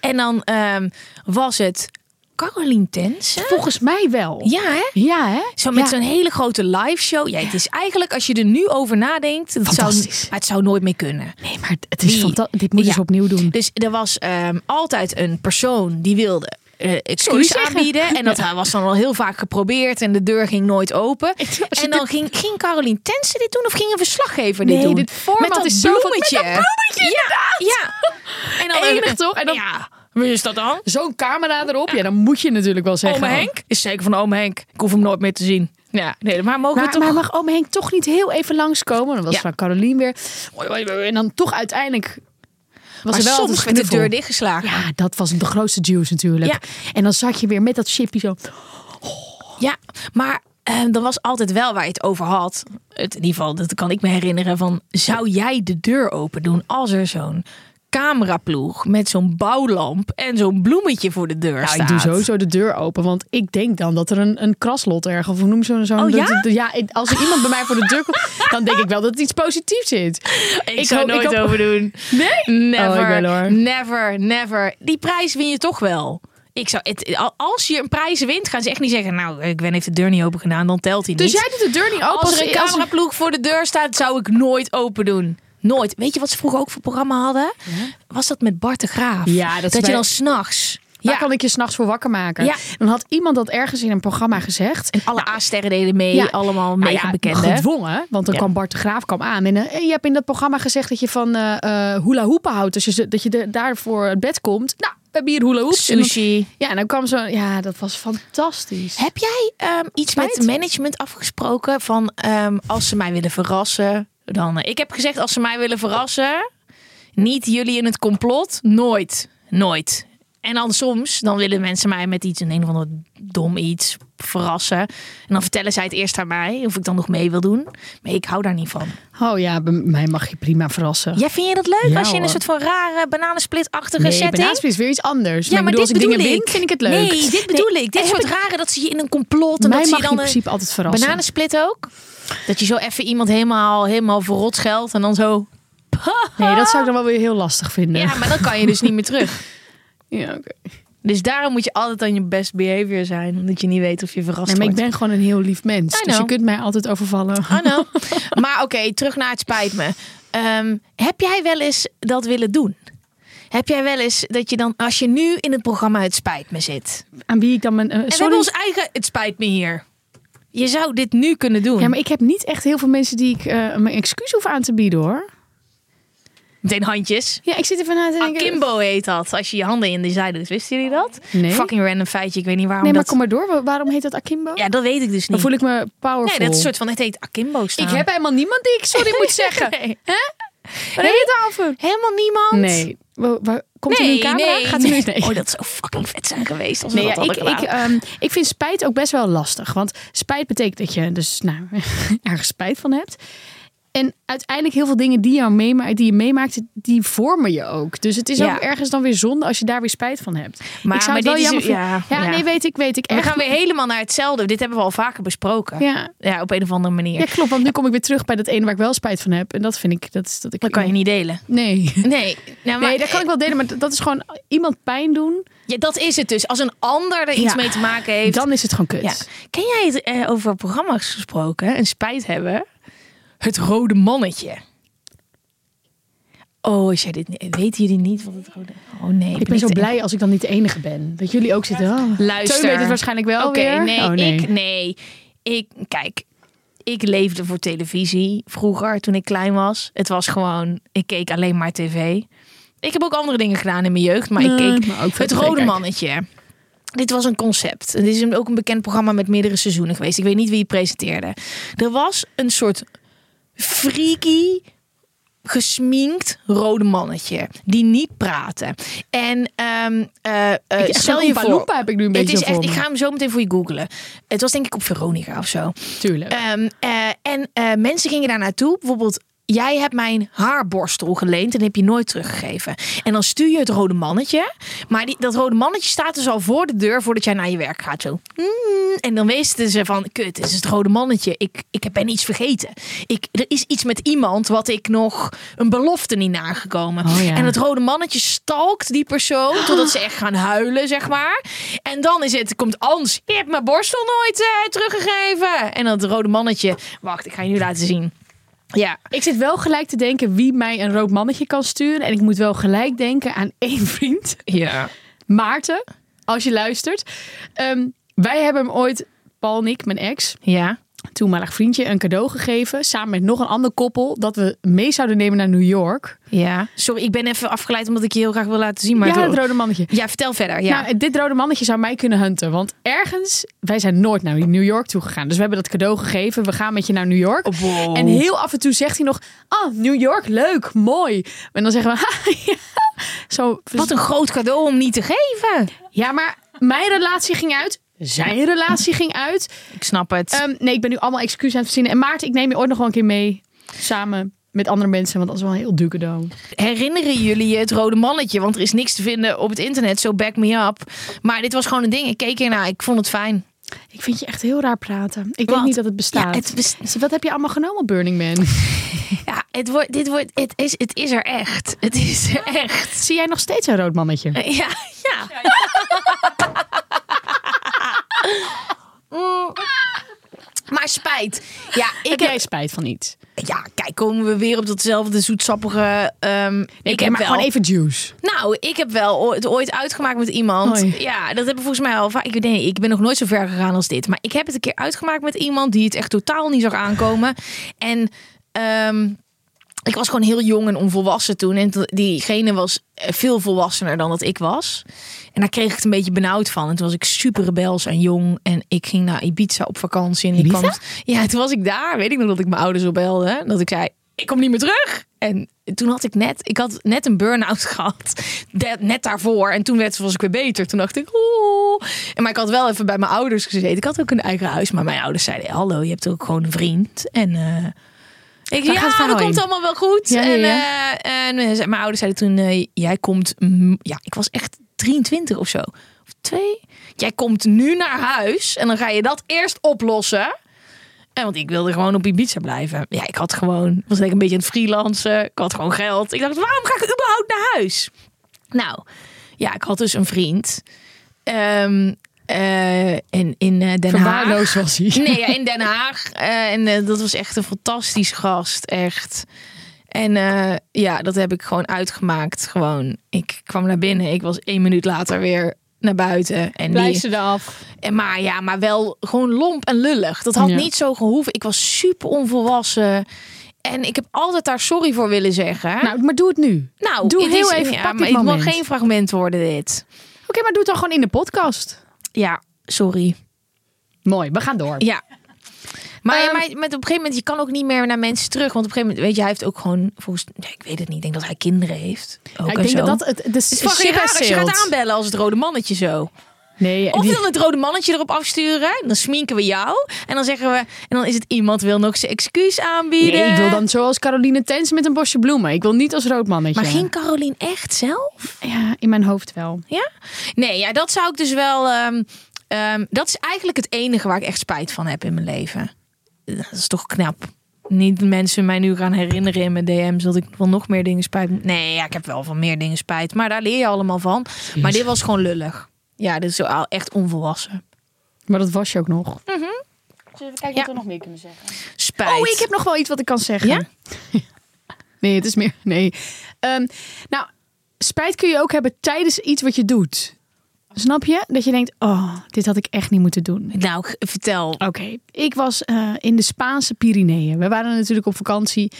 En dan ehm, was het Caroline Tense. Volgens mij wel. Ja, hè? Ja, hè? Zo met Ja. zo'n hele grote live show. Ja, het is eigenlijk, als je er nu over nadenkt, het zou, maar het zou nooit meer kunnen. Nee, maar het is fantastisch. Dit moeten ze Ja. opnieuw doen. Dus er was ehm, altijd een persoon die wilde eh Sorry excuus zeggen. aanbieden. En dat was dan al heel vaak geprobeerd en de deur ging nooit open. je En dan ging, ging Caroline Tense dit doen of ging een verslaggever Nee, dit doen? dit format met dat is bloemetje. met dat bloemetje, ja, ja. En dan Enig, toch? En dan- Ja, wie is dat dan? Zo'n camera erop. Ja, dan moet je natuurlijk wel zeggen. Ome Henk? Is zeker van ome Henk. Ik hoef hem nooit meer te zien. Ja, nee, maar mogen we toch... maar mag ome Henk toch niet heel even langskomen? Dan was Ja. van Carolien weer. En dan toch uiteindelijk was er wel soms werd de deur dichtgeslagen. Ja, dat was de grootste juice natuurlijk. Ja. En dan zat je weer met dat chipje zo. Ja, maar er was altijd wel waar je het over had. Het, in ieder geval, dat kan ik me herinneren van... Zou jij de deur open doen als er zo'n cameraploeg... met zo'n bouwlamp en zo'n bloemetje voor de deur Nou, staat? ik doe sowieso de deur open. Want ik denk dan dat er een, een kraslot ergens... Of hoe noem je zo'n... Oh, ja? dat- ja, ik- als er iemand bij mij voor de deur komt... dan denk ik wel dat het iets positiefs is. Ik, Ik zou hoop- ik nooit hoop- over doen. Nee? Never, Oh, ik never, never. Die prijs win je toch wel. Ik zou, het, als je een prijs wint, gaan ze echt niet zeggen... Nou, ik ben heeft de deur niet open gedaan, dan telt hij niet. Dus jij doet de deur niet open Als er een cameraploeg voor de deur staat, zou ik nooit open doen. Nooit. Weet je wat ze vroeger ook voor programma hadden? Was dat met Bart de Graaf? Ja, dat dat je dan s'nachts... Daar Ja, kan ik je s'nachts voor wakker maken. Ja. Dan had iemand dat ergens in een programma gezegd. en alle A-sterren deden mee, Ja. allemaal Nou mega ja, bekende. gedwongen, want dan kwam Bart de Graaf kwam aan. En eh, je hebt in dat programma gezegd dat je van eh, hula hoepen houdt. Dus je, dat je de, daarvoor het bed komt. Nou, we hebben hier hula. En dan- Sushi. Ja, en dan kwam zo... Ja, dat was fantastisch. Heb jij ehm, iets Spijt? met management afgesproken van ehm, als ze mij willen verrassen, dan. eh, ik heb gezegd als ze mij willen verrassen, niet jullie in het complot, nooit, nooit. En dan soms, dan willen mensen mij met iets, een een of ander dom iets verrassen. En dan vertellen zij het eerst aan mij, of ik dan nog mee wil doen. Maar ik hou daar niet van. Oh ja, bij mij mag je prima verrassen. Ja, vind je dat leuk? Ja, als je in een hoor. soort van rare bananensplitachtige nee, setting... banaasplit is weer iets anders. Ja, maar, bedoel, dit als ik bedoel dingen ik. win, vind ik het leuk. Nee, dit bedoel ik. Dit soort ik- rare dat ze je in een complot en Mij dat mag je dan in principe altijd verrassen. Bananensplit ook? Dat je zo even iemand helemaal, helemaal verrot scheldt en dan zo... Nee, dat zou ik dan wel weer heel lastig vinden. Ja, maar dan kan je dus niet meer terug. Ja, oké. Dus daarom moet je altijd aan je best behavior zijn. Omdat je niet weet of je verrast Nee, maar ik ben gewoon een heel lief mens. Dus je kunt mij altijd overvallen. I know. maar oké, terug naar het spijt me. Ehm, heb jij wel eens dat willen doen? Heb jij wel eens dat je dan, als je nu in het programma Het Spijt Me zit. Aan wie ik dan mijn... eh, En we sorry. hebben ons eigen Het Spijt Me hier. Je zou dit nu kunnen doen. Ja, maar ik heb niet echt heel veel mensen die ik eh, mijn excuus hoef aan te bieden hoor. Meteen handjes. Ja, ik zit even na te denken. Akimbo heet dat. Als je je handen in de zijde. Dus wisten jullie dat? Nee. Fucking random feitje. Ik weet niet waarom Nee, maar dat... kom maar door. Wa- Waarom heet dat Akimbo? Ja, dat weet ik dus Dan niet. voel ik me powerful. Nee, dat is soort van... Het heet Akimbo staan. Ik heb helemaal niemand die ik sorry moet zeggen. Nee. Het over? Helemaal niemand? Nee. Wa- wa- Komt er nu Nee, een camera? nee, Gaat er nu... nee. Nee. Oh, dat zou fucking vet zijn geweest als we Nee, dat ja, ik, ik, ehm, ik vind spijt ook best wel lastig. Want spijt betekent dat je dus nou, ergens spijt van hebt. En uiteindelijk heel veel dingen die, jou meemaakt, die je meemaakt, die vormen je ook. Dus het is Ja. ook ergens dan weer zonde als je daar weer spijt van hebt. Maar- ik zou maar het wel dit is- jammer vinden. ja, Ja, ja. nee, weet ik, weet ik. we gaan weer helemaal naar hetzelfde. Dit hebben we al vaker besproken. Ja. Ja, op een of andere manier. ja, klopt. Want nu kom ik weer terug bij dat ene waar ik wel spijt van heb. En dat vind ik, dat is dat ik... Dat kan je niet delen. Nee. Nee, nou, maar, Nee, dat kan ik wel delen, maar dat is gewoon iemand pijn doen. Ja, dat is het dus. Als een ander er iets mee te maken heeft. Dan is het gewoon kut. Ja. Ken jij het eh, over programma's gesproken? Een spijt hebben. Het rode mannetje. Oh, als jij dit niet- weten jullie niet wat het rode? Oh nee, Ik ben zo blij als ik dan niet de enige ben. Dat jullie ook zitten. Oh. Luister. Teun weet het waarschijnlijk wel Oké, nee, Oh, nee. ik nee. Ik kijk. Ik leefde voor televisie vroeger toen ik klein was. Het was gewoon, ik keek alleen maar tv. Ik heb ook andere dingen gedaan in mijn jeugd, maar ik keek maar het rode kijken. mannetje. Dit was een concept. Dit is ook een bekend programma met meerdere seizoenen geweest. Ik weet niet wie het presenteerde. Er was een soort freaky, gesminkt rode mannetje die niet praatte. En Ik- echt stel je voor. Heb ik nu een het beetje is echt. Ik ga hem zo meteen voor je googlen. Het was denk ik op Veronica of zo. Tuurlijk. Ehm, eh, en mensen gingen daar naartoe. Bijvoorbeeld, jij hebt mijn haarborstel geleend en heb je nooit teruggegeven. En dan stuur je het rode mannetje. Maar die, dat rode mannetje staat dus al voor de deur voordat jij naar je werk gaat. Zo. Mm, en dan wisten ze van, kut, dit is het rode mannetje. Ik, ik ben iets vergeten. Ik, er is iets met iemand wat ik nog een belofte niet nagekomen. Oh ja. En het rode mannetje stalkt die persoon totdat ze echt gaan huilen, zeg maar. En dan is het, komt Ans, je hebt mijn borstel nooit eh, teruggegeven. En dat rode mannetje, wacht, ik ga je nu laten zien. Ja, ik zit wel gelijk te denken wie mij een rood mannetje kan sturen. En ik moet wel gelijk denken aan één vriend. ja. Maarten, als je luistert. Ehm, wij hebben hem ooit, Paul en ik, mijn ex, Ja. Toenmalig vriendje, een cadeau gegeven. Samen met nog een ander koppel. Dat we mee zouden nemen naar New York. Ja. Sorry, ik ben even afgeleid omdat ik je heel graag wil laten zien. Maar ja, het rode mannetje. ja, vertel verder. Ja. Nou, dit rode mannetje zou mij kunnen hunten. Want ergens, wij zijn nooit naar New York toe gegaan. Dus we hebben dat cadeau gegeven. We gaan met je naar New York. Wow. En heel af en toe zegt hij nog, ah, New York, leuk, mooi. En dan zeggen we, "Ha, ja. Zo, Wat een groot cadeau om niet te geven. Ja, maar mijn relatie ging uit. Zijn relatie ging uit. Ik snap het. Ehm, nee, ik ben nu allemaal excuses aan het verzinnen. En Maarten, ik neem je ooit nog wel een keer mee. Samen met andere mensen. Want dat is wel een heel cadeau. Herinneren jullie je het rode mannetje? Want er is niks te vinden op het internet, zo back me up. Maar dit was gewoon een ding. Ik keek ernaar, ik vond het fijn. Ik vind je echt heel raar praten. Ik Wat? denk niet dat het bestaat. Ja, het best- Zie, Wat heb je allemaal genomen op Burning Man? Ja, het, wordt, dit wordt, het, is, het is er echt. Het is er echt. Zie jij nog steeds een rood mannetje? Ja, ja. Mm. Maar spijt. Ja, ik heb jij spijt van iets? Ja, kijk, komen we weer op datzelfde zoetsappige. ehm Nee, ik heb maar wel. gewoon even juice. Nou, ik heb wel het ooit uitgemaakt met iemand. Ja, dat hebben volgens mij al vaak. Ik, niet, ik ben nog nooit zo ver gegaan als dit. Maar ik heb het een keer uitgemaakt met iemand die het echt totaal niet zag aankomen. En ehm, ik was gewoon heel jong en onvolwassen toen. En diegene was eh, veel volwassener dan dat ik was. En daar kreeg ik het een beetje benauwd van. En toen was ik super rebels en jong. En ik ging naar Ibiza op vakantie. En Ibiza? kwam, ja, toen was ik daar. Weet ik nog dat ik mijn ouders opbelde. Dat ik zei, ik kom niet meer terug. En toen had ik net, ik had net een burn-out gehad. Net daarvoor. En toen werd, was ik weer beter. Toen dacht ik, oeh. En maar ik had wel even bij mijn ouders gezeten. Ik had ook een eigen huis. Maar mijn ouders zeiden, hallo, je hebt ook gewoon een vriend. En eh, ik ja, gaat dat komt allemaal wel goed. Ja, en, ja. eh, en eh, mijn ouders zeiden toen, jij komt, mm, ja, ik was echt 23 of zo. Of twee. Jij komt nu naar huis en dan ga je dat eerst oplossen. En want ik wilde gewoon op Ibiza blijven. Ja, ik had gewoon, was ik een beetje aan het freelancen. Ik had gewoon geld. Ik dacht, waarom ga ik überhaupt naar huis? Nou, ja, ik had dus een vriend. Eh, in, in eh, Den Haag. Was hij. Nee, ja, in Den Haag. En eh, dat was echt een fantastisch gast, echt. En eh, ja, dat heb ik gewoon uitgemaakt. Gewoon, ik kwam naar binnen. Ik was één minuut later weer naar buiten. En Blijf ze eraf. en maar ja, maar wel gewoon lomp en lullig. Dat had Ja. niet zo gehoeven. Ik was super onvolwassen. En ik heb altijd daar sorry voor willen zeggen. Nou, maar doe het nu. Nou, doe het heel is- even, Ja, maar het mag geen fragment worden, dit. Oké, maar doe het dan gewoon in de podcast. Ja, sorry. Mooi, we gaan door. Ja. Maar, ja, Ehm, maar met, op een gegeven moment, je kan ook niet meer naar mensen terug. Want op een gegeven moment, weet je, hij heeft ook gewoon, volgens, nee, ik weet het niet, ik denk dat hij kinderen heeft. Ook Ja, ik en denk zo. dat dat het, het is, fucking raar als je gaat aanbellen als het rode mannetje zo. Nee, Of wil het rode mannetje erop afsturen, dan sminken we jou. En dan zeggen we, en dan is het iemand wil nog zijn excuus aanbieden. nee, ik wil dan zoals Caroline Tens met een bosje bloemen. Ik wil niet als roodmannetje. Maar ging Carolien echt zelf? Ja, in mijn hoofd wel. Ja? Nee, ja, dat zou ik dus wel. ehm, ehm, dat is eigenlijk het enige waar ik echt spijt van heb in mijn leven. Dat is toch knap. Niet mensen mij nu gaan herinneren in mijn DM's dat ik van nog meer dingen spijt. moet- Nee, ja, ik heb wel van meer dingen spijt. Maar daar leer je allemaal van. Maar dit was gewoon lullig. Ja, dit is zo al echt onvolwassen. Maar dat was je ook nog. Mhm. Even kijken wat we nog meer kunnen zeggen. Spijt. Oh, ik heb nog wel iets wat ik kan zeggen. Ja? nee, het is meer. Nee. Ehm, nou, spijt kun je ook hebben tijdens iets wat je doet. Snap je? Dat je denkt, oh, dit had ik echt niet moeten doen. Nou, vertel. Oké, ik was eh, in de Spaanse Pyreneeën. We waren natuurlijk op vakantie,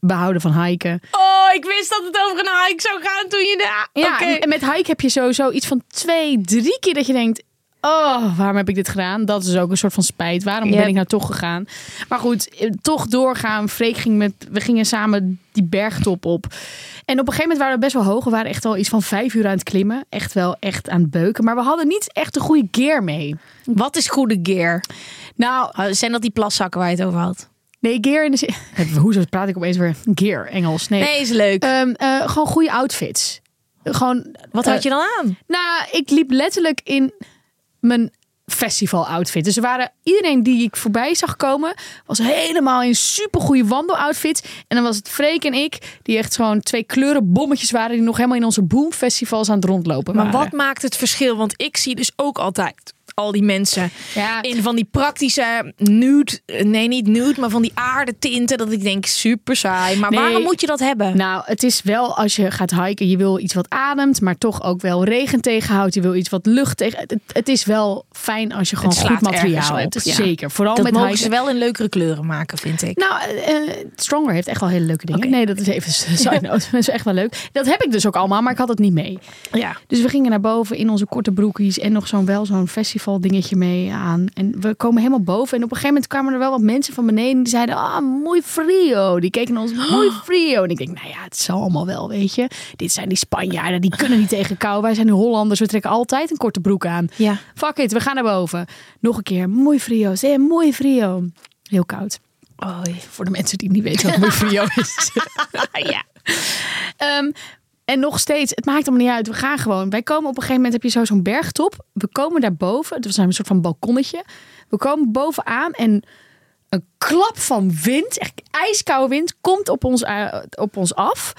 behouden van hiken. Oh, ik wist dat het over een hike zou gaan toen je daar. Ja, en met hike heb je sowieso iets van twee, drie keer dat je denkt... Oh, waarom heb ik dit gedaan? Dat is ook een soort van spijt. Waarom ben ik nou toch gegaan? Maar goed, eh, toch doorgaan. Freek ging met... We gingen samen die bergtop op. En op een gegeven moment waren we best wel hoog. We waren echt al iets van vijf uur aan het klimmen. Echt wel echt aan het beuken. Maar we hadden niet echt de goede gear mee. Wat is goede gear? Nou, Zijn dat die plaszakken waar je het over had? nee, gear in de zin... Hoezo praat ik opeens weer gear, Engels? Nee, Nee, is leuk. Ehm, eh, gewoon goede outfits. Gewoon... Wat eh, had je dan aan? Nou, ik liep letterlijk in mijn festival outfit. Dus er waren iedereen die ik voorbij zag komen, was helemaal in supergoeie wandeloutfits. En dan was het Freek en ik, die echt gewoon twee kleuren bommetjes waren, die nog helemaal in onze boom festivals aan het rondlopen Maar waren. wat maakt het verschil? Want ik zie dus ook altijd al die mensen Ja. in van die praktische nude, nee niet nude, maar van die aardetinten. Dat ik denk super saai. Maar Nee. waarom moet je dat hebben? Nou, het is wel als je gaat hiken, je wil iets wat ademt, maar toch ook wel regen tegenhoudt. Je wil iets wat lucht tegen. Het, het is wel fijn als je gewoon goed materiaal hebt. ja. Zeker. Vooral dat met mogen hiken. ze wel in leukere kleuren maken, vind ik. Nou, eh, Stronger heeft echt wel hele leuke dingen. Nee, dat is even side note. Dat is echt wel leuk. Dat heb ik dus ook allemaal, maar ik had het niet mee. ja. Dus we gingen naar boven in onze korte broekjes en nog zo'n wel zo'n festival dingetje mee aan. En we komen helemaal boven en op een gegeven moment kwamen er wel wat mensen van beneden die zeiden, ah, muy frio. Die keken naar ons, muy frio. En ik denk, nou ja, het zal allemaal wel, weet je. Dit zijn die Spanjaarden, die kunnen niet tegen kou. Wij zijn de Hollanders, we trekken altijd een korte broek aan. Ja. Fuck it, we gaan naar boven. Nog een keer, muy frio, zeg muy frio. Heel koud. Oei. Voor de mensen die niet weten wat muy frio is. ja. Ehm, en nog steeds, het maakt allemaal niet uit. We gaan gewoon. Wij komen op een gegeven moment, heb je zo zo'n bergtop. We komen daarboven. Het was een soort van balkonnetje. We komen bovenaan en een klap van wind, echt ijskoude wind, komt op ons, eh, op ons af.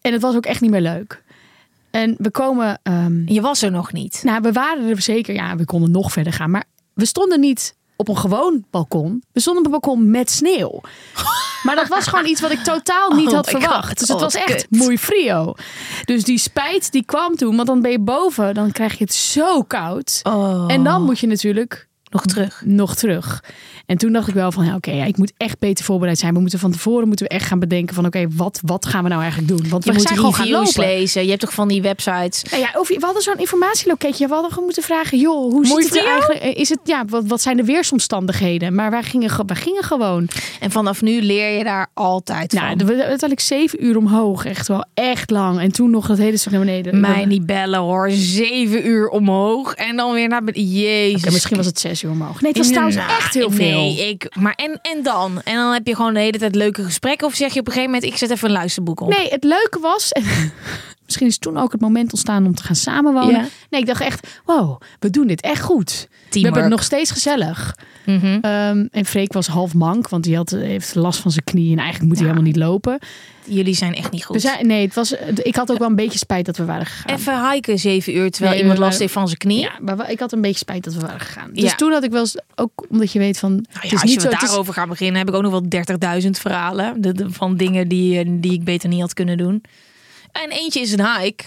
En het was ook echt niet meer leuk. En we komen, ehm, Je was er nog niet. nou, we waren er zeker, ja, we konden nog verder gaan. Maar we stonden niet op een gewoon balkon. We stonden op een balkon met sneeuw. Maar dat was gewoon iets wat ik totaal niet Oh had verwacht. God. Dus het Oh, was echt muy frio. Dus die spijt die kwam toen. Want dan ben je boven, dan krijg je het zo koud. Oh. En dan moet je natuurlijk nog terug. nog terug. En toen dacht ik wel van, ja, oké, ja, ik moet echt beter voorbereid zijn. We moeten van tevoren moeten we echt gaan bedenken van, oké, wat, wat gaan we nou eigenlijk doen? Want Je we moet zijn gewoon gaan lopen. lezen. Je hebt toch van die websites. Nou ja, of, we hadden zo'n informatieloketje. We hadden gewoon moeten vragen, joh, hoe Mooi ziet het er eigenlijk? Is het, ja, wat, wat zijn de weersomstandigheden? Maar wij gingen, ge- wij gingen gewoon. En vanaf nu leer je daar altijd Nou, van. we uiteindelijk zeven uur omhoog. Echt wel echt lang. En toen nog dat hele stuk naar beneden. Mij niet bellen hoor. Zeven uur omhoog en dan weer naar beneden. Jezus. Oké, misschien was het zes uur omhoog. Nee, het was trouwens Nou, echt heel veel. Nee, ik, maar en, en dan? En dan heb je gewoon de hele tijd leuke gesprekken. Of zeg je op een gegeven moment, ik zet even een luisterboek op. Nee, het leuke was. En misschien is toen ook het moment ontstaan om te gaan samenwonen. Ja. Nee, ik dacht echt, wow, we doen dit echt goed. We Teamwork. hebben het nog steeds gezellig. Mhm. Ehm, en Freek was half mank, want die had, heeft last van zijn knieën. En eigenlijk moet hij helemaal niet lopen. Jullie zijn echt niet goed. We zijn, nee, het was, ik had ook wel een beetje spijt dat we waren gegaan. Even hiken zeven uur, terwijl Nee, iemand last heeft van zijn knie. Ja, maar ik had een beetje spijt dat we waren gegaan. Dus Ja. toen had ik wel eens, ook omdat je weet van, Nou het ja, is als niet je zo. we het is- daarover gaan beginnen, heb ik ook nog wel 30.000 verhalen de, de- van dingen die, eh, die ik beter niet had kunnen doen. En eentje is een hike.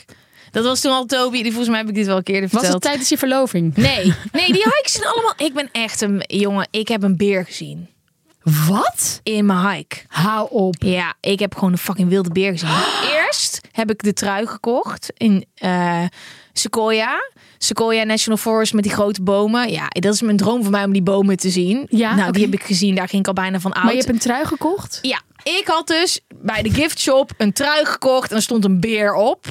Dat was toen al Toby. Die volgens mij heb ik dit wel een keer was verteld. het tijdens je verloving? Nee, nee, die hikes zijn allemaal. Ik ben echt een jongen. Ik heb een beer gezien Wat? in mijn hike. Hou op. Ja, ik heb gewoon een fucking wilde beer gezien. Eerst heb ik de trui gekocht in eh, Sequoia. Sequoia National Forest met die grote bomen. Ja, dat is mijn droom voor mij om die bomen te zien. Ja, nou, die heb ik gezien. Daar ging ik al bijna van uit. Maar je hebt een trui gekocht? Ja, ik had dus bij de gift shop een trui gekocht en er stond een beer op.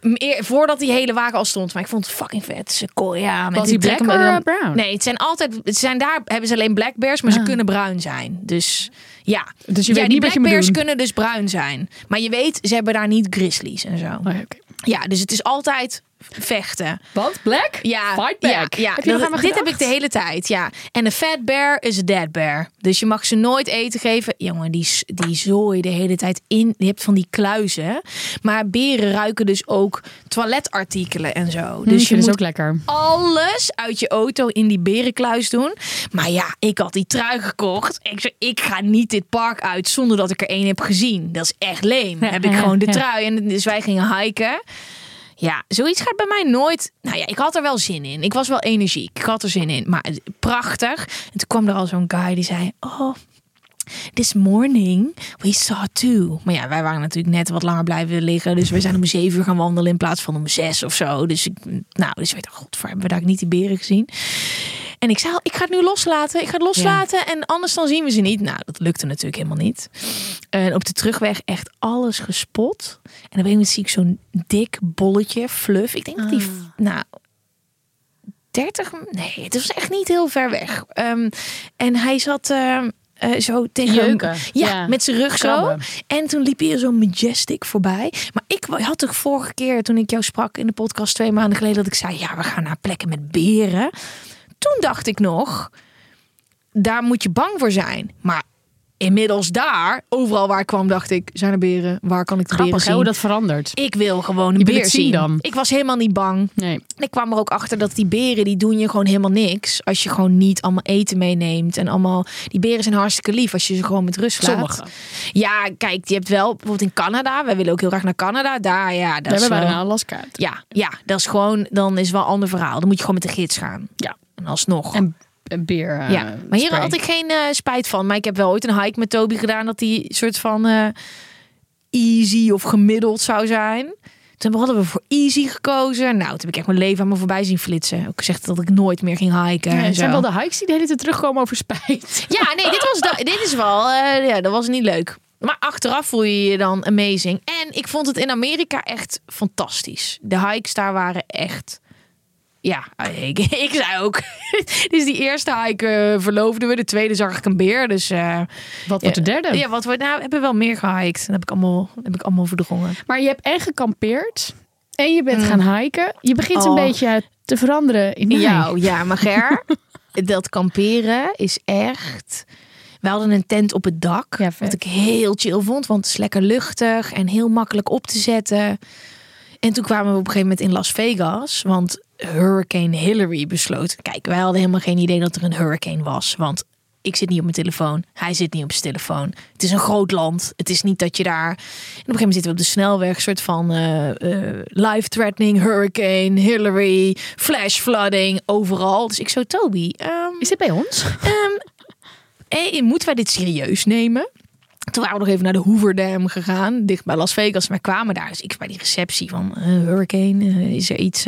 Meer, voordat die hele wagen al stond. Maar ik vond het fucking vet. Sequoia. Met Was die black or, brown? Nee, het zijn altijd. Het zijn daar hebben ze alleen black bears, maar ze kunnen bruin zijn. Dus ja. Dus je ja, weet die niet black bears kunnen dus bruin zijn. Maar je weet, ze hebben daar niet grizzlies en zo. Oh. Ja, dus het is altijd vechten. Wat? Black? Ja, Fight back. ja, ja. Heb Dat- dit heb ik de hele tijd. Ja. En een fat bear is een dead bear. Dus je mag ze nooit eten geven. Jongen, die, die zooi de hele tijd in. Je hebt van die kluizen. Maar beren ruiken dus ook toiletartikelen en zo. Dus Dus je moet ook lekker. alles uit je auto in die berenkluis doen. Maar ja, ik had die trui gekocht. Ik zei, ik ga niet dit park uit zonder dat ik er één heb gezien. Dat is echt leem. Heb ik gewoon de trui. En dus wij gingen hiken. Ja, zoiets gaat bij mij nooit. Nou ja, ik had er wel zin in. Ik was wel energiek. Ik had er zin in. Maar prachtig. En toen kwam er al zo'n guy die zei: Oh, this morning we saw two. Maar ja, wij waren natuurlijk net wat langer blijven liggen. Dus we zijn om zeven uur gaan wandelen in plaats van om zes of zo. Dus ik, nou, dus ik dacht, godver, hebben we daar niet die beren gezien? En ik zei, ik ga het nu loslaten. Ik ga het loslaten en anders dan zien we ze niet. Nou, dat lukte natuurlijk helemaal niet. En op de terugweg echt alles gespot. En op een gegeven moment zie ik zo'n dik bolletje, fluff. Ik denk dat die, nou, 30, nee, het was echt niet heel ver weg. Ehm, en hij zat ehm, eh, zo tegen Jeuken. Ja, Ja. met zijn rug zo. En toen liep hier zo'n majestic voorbij. Maar ik had toch vorige keer toen ik jou sprak in de podcast twee maanden geleden dat ik zei ja we gaan naar plekken met beren. Toen dacht ik nog daar moet je bang voor zijn. Maar inmiddels daar overal waar ik kwam dacht ik zijn er beren? Waar kan ik de Grappig beren hè, hoe zien? dat verandert. Ik wil gewoon een Je beer zien zien. dan. Ik was helemaal niet bang. Nee. Ik kwam er ook achter dat die beren, die doen je gewoon helemaal niks. Als je gewoon niet allemaal eten meeneemt. En allemaal, die beren zijn hartstikke lief als je ze gewoon met rust laat. Sommige. Ja, kijk, je hebt wel bijvoorbeeld in Canada. Wij willen ook heel graag naar Canada. Daar, ja, dat Daar is hebben we wel... naar Alaska. uit. Ja, ja, dat is gewoon, dan is wel een ander verhaal. Dan moet je gewoon met de gids gaan. Ja. En alsnog. En een beer. eh, ja, maar hier spray. had ik geen eh, spijt van. Maar ik heb wel ooit een hike met Toby gedaan dat die soort van eh, easy of gemiddeld zou zijn. Toen hadden we voor easy gekozen. Nou, toen heb ik echt mijn leven aan me voorbij zien flitsen. Ook gezegd dat ik nooit meer ging hiken. Ja, en zijn wel de hikes die de hele tijd terugkomen over spijt. Ja, nee, dit, was dit is wel, ja, dat was niet leuk. Maar achteraf voel je je dan amazing. En ik vond het in Amerika echt fantastisch. De hikes daar waren echt. Ja, ik, ik zei ook. dus die eerste hike eh, verloofden we. De tweede zag ik een beer. Dus eh, Wat wordt de derde? ja, wat we nou we hebben wel meer gehiked. Dat heb ik allemaal, heb ik allemaal verdrongen. Maar je hebt en gekampeerd. En je bent gaan hiken. Je begint een Mm. Oh. beetje te veranderen in mij. Ja, ja, maar Ger, dat kamperen is echt. We hadden een tent op het dak. Ja, wat ik heel chill vond, want het is lekker luchtig en heel makkelijk op te zetten. En toen kwamen we op een gegeven moment in Las Vegas, want Hurricane Hillary besloot. Kijk, wij hadden helemaal geen idee dat er een hurricane was, want ik zit niet op mijn telefoon, hij zit niet op zijn telefoon. Het is een groot land. Het is niet dat je daar. En op een gegeven moment zitten we op de snelweg, soort van eh, eh, life-threatening hurricane, Hillary, flash flooding, overal. Dus ik zo, Toby, ehm, Is dit bij ons? hey, moeten wij dit serieus nemen? Toen waren we nog even naar de Hoover Dam gegaan, dicht bij Las Vegas. Maar kwamen daar. Dus ik bij die receptie van eh, Hurricane, eh, is er iets...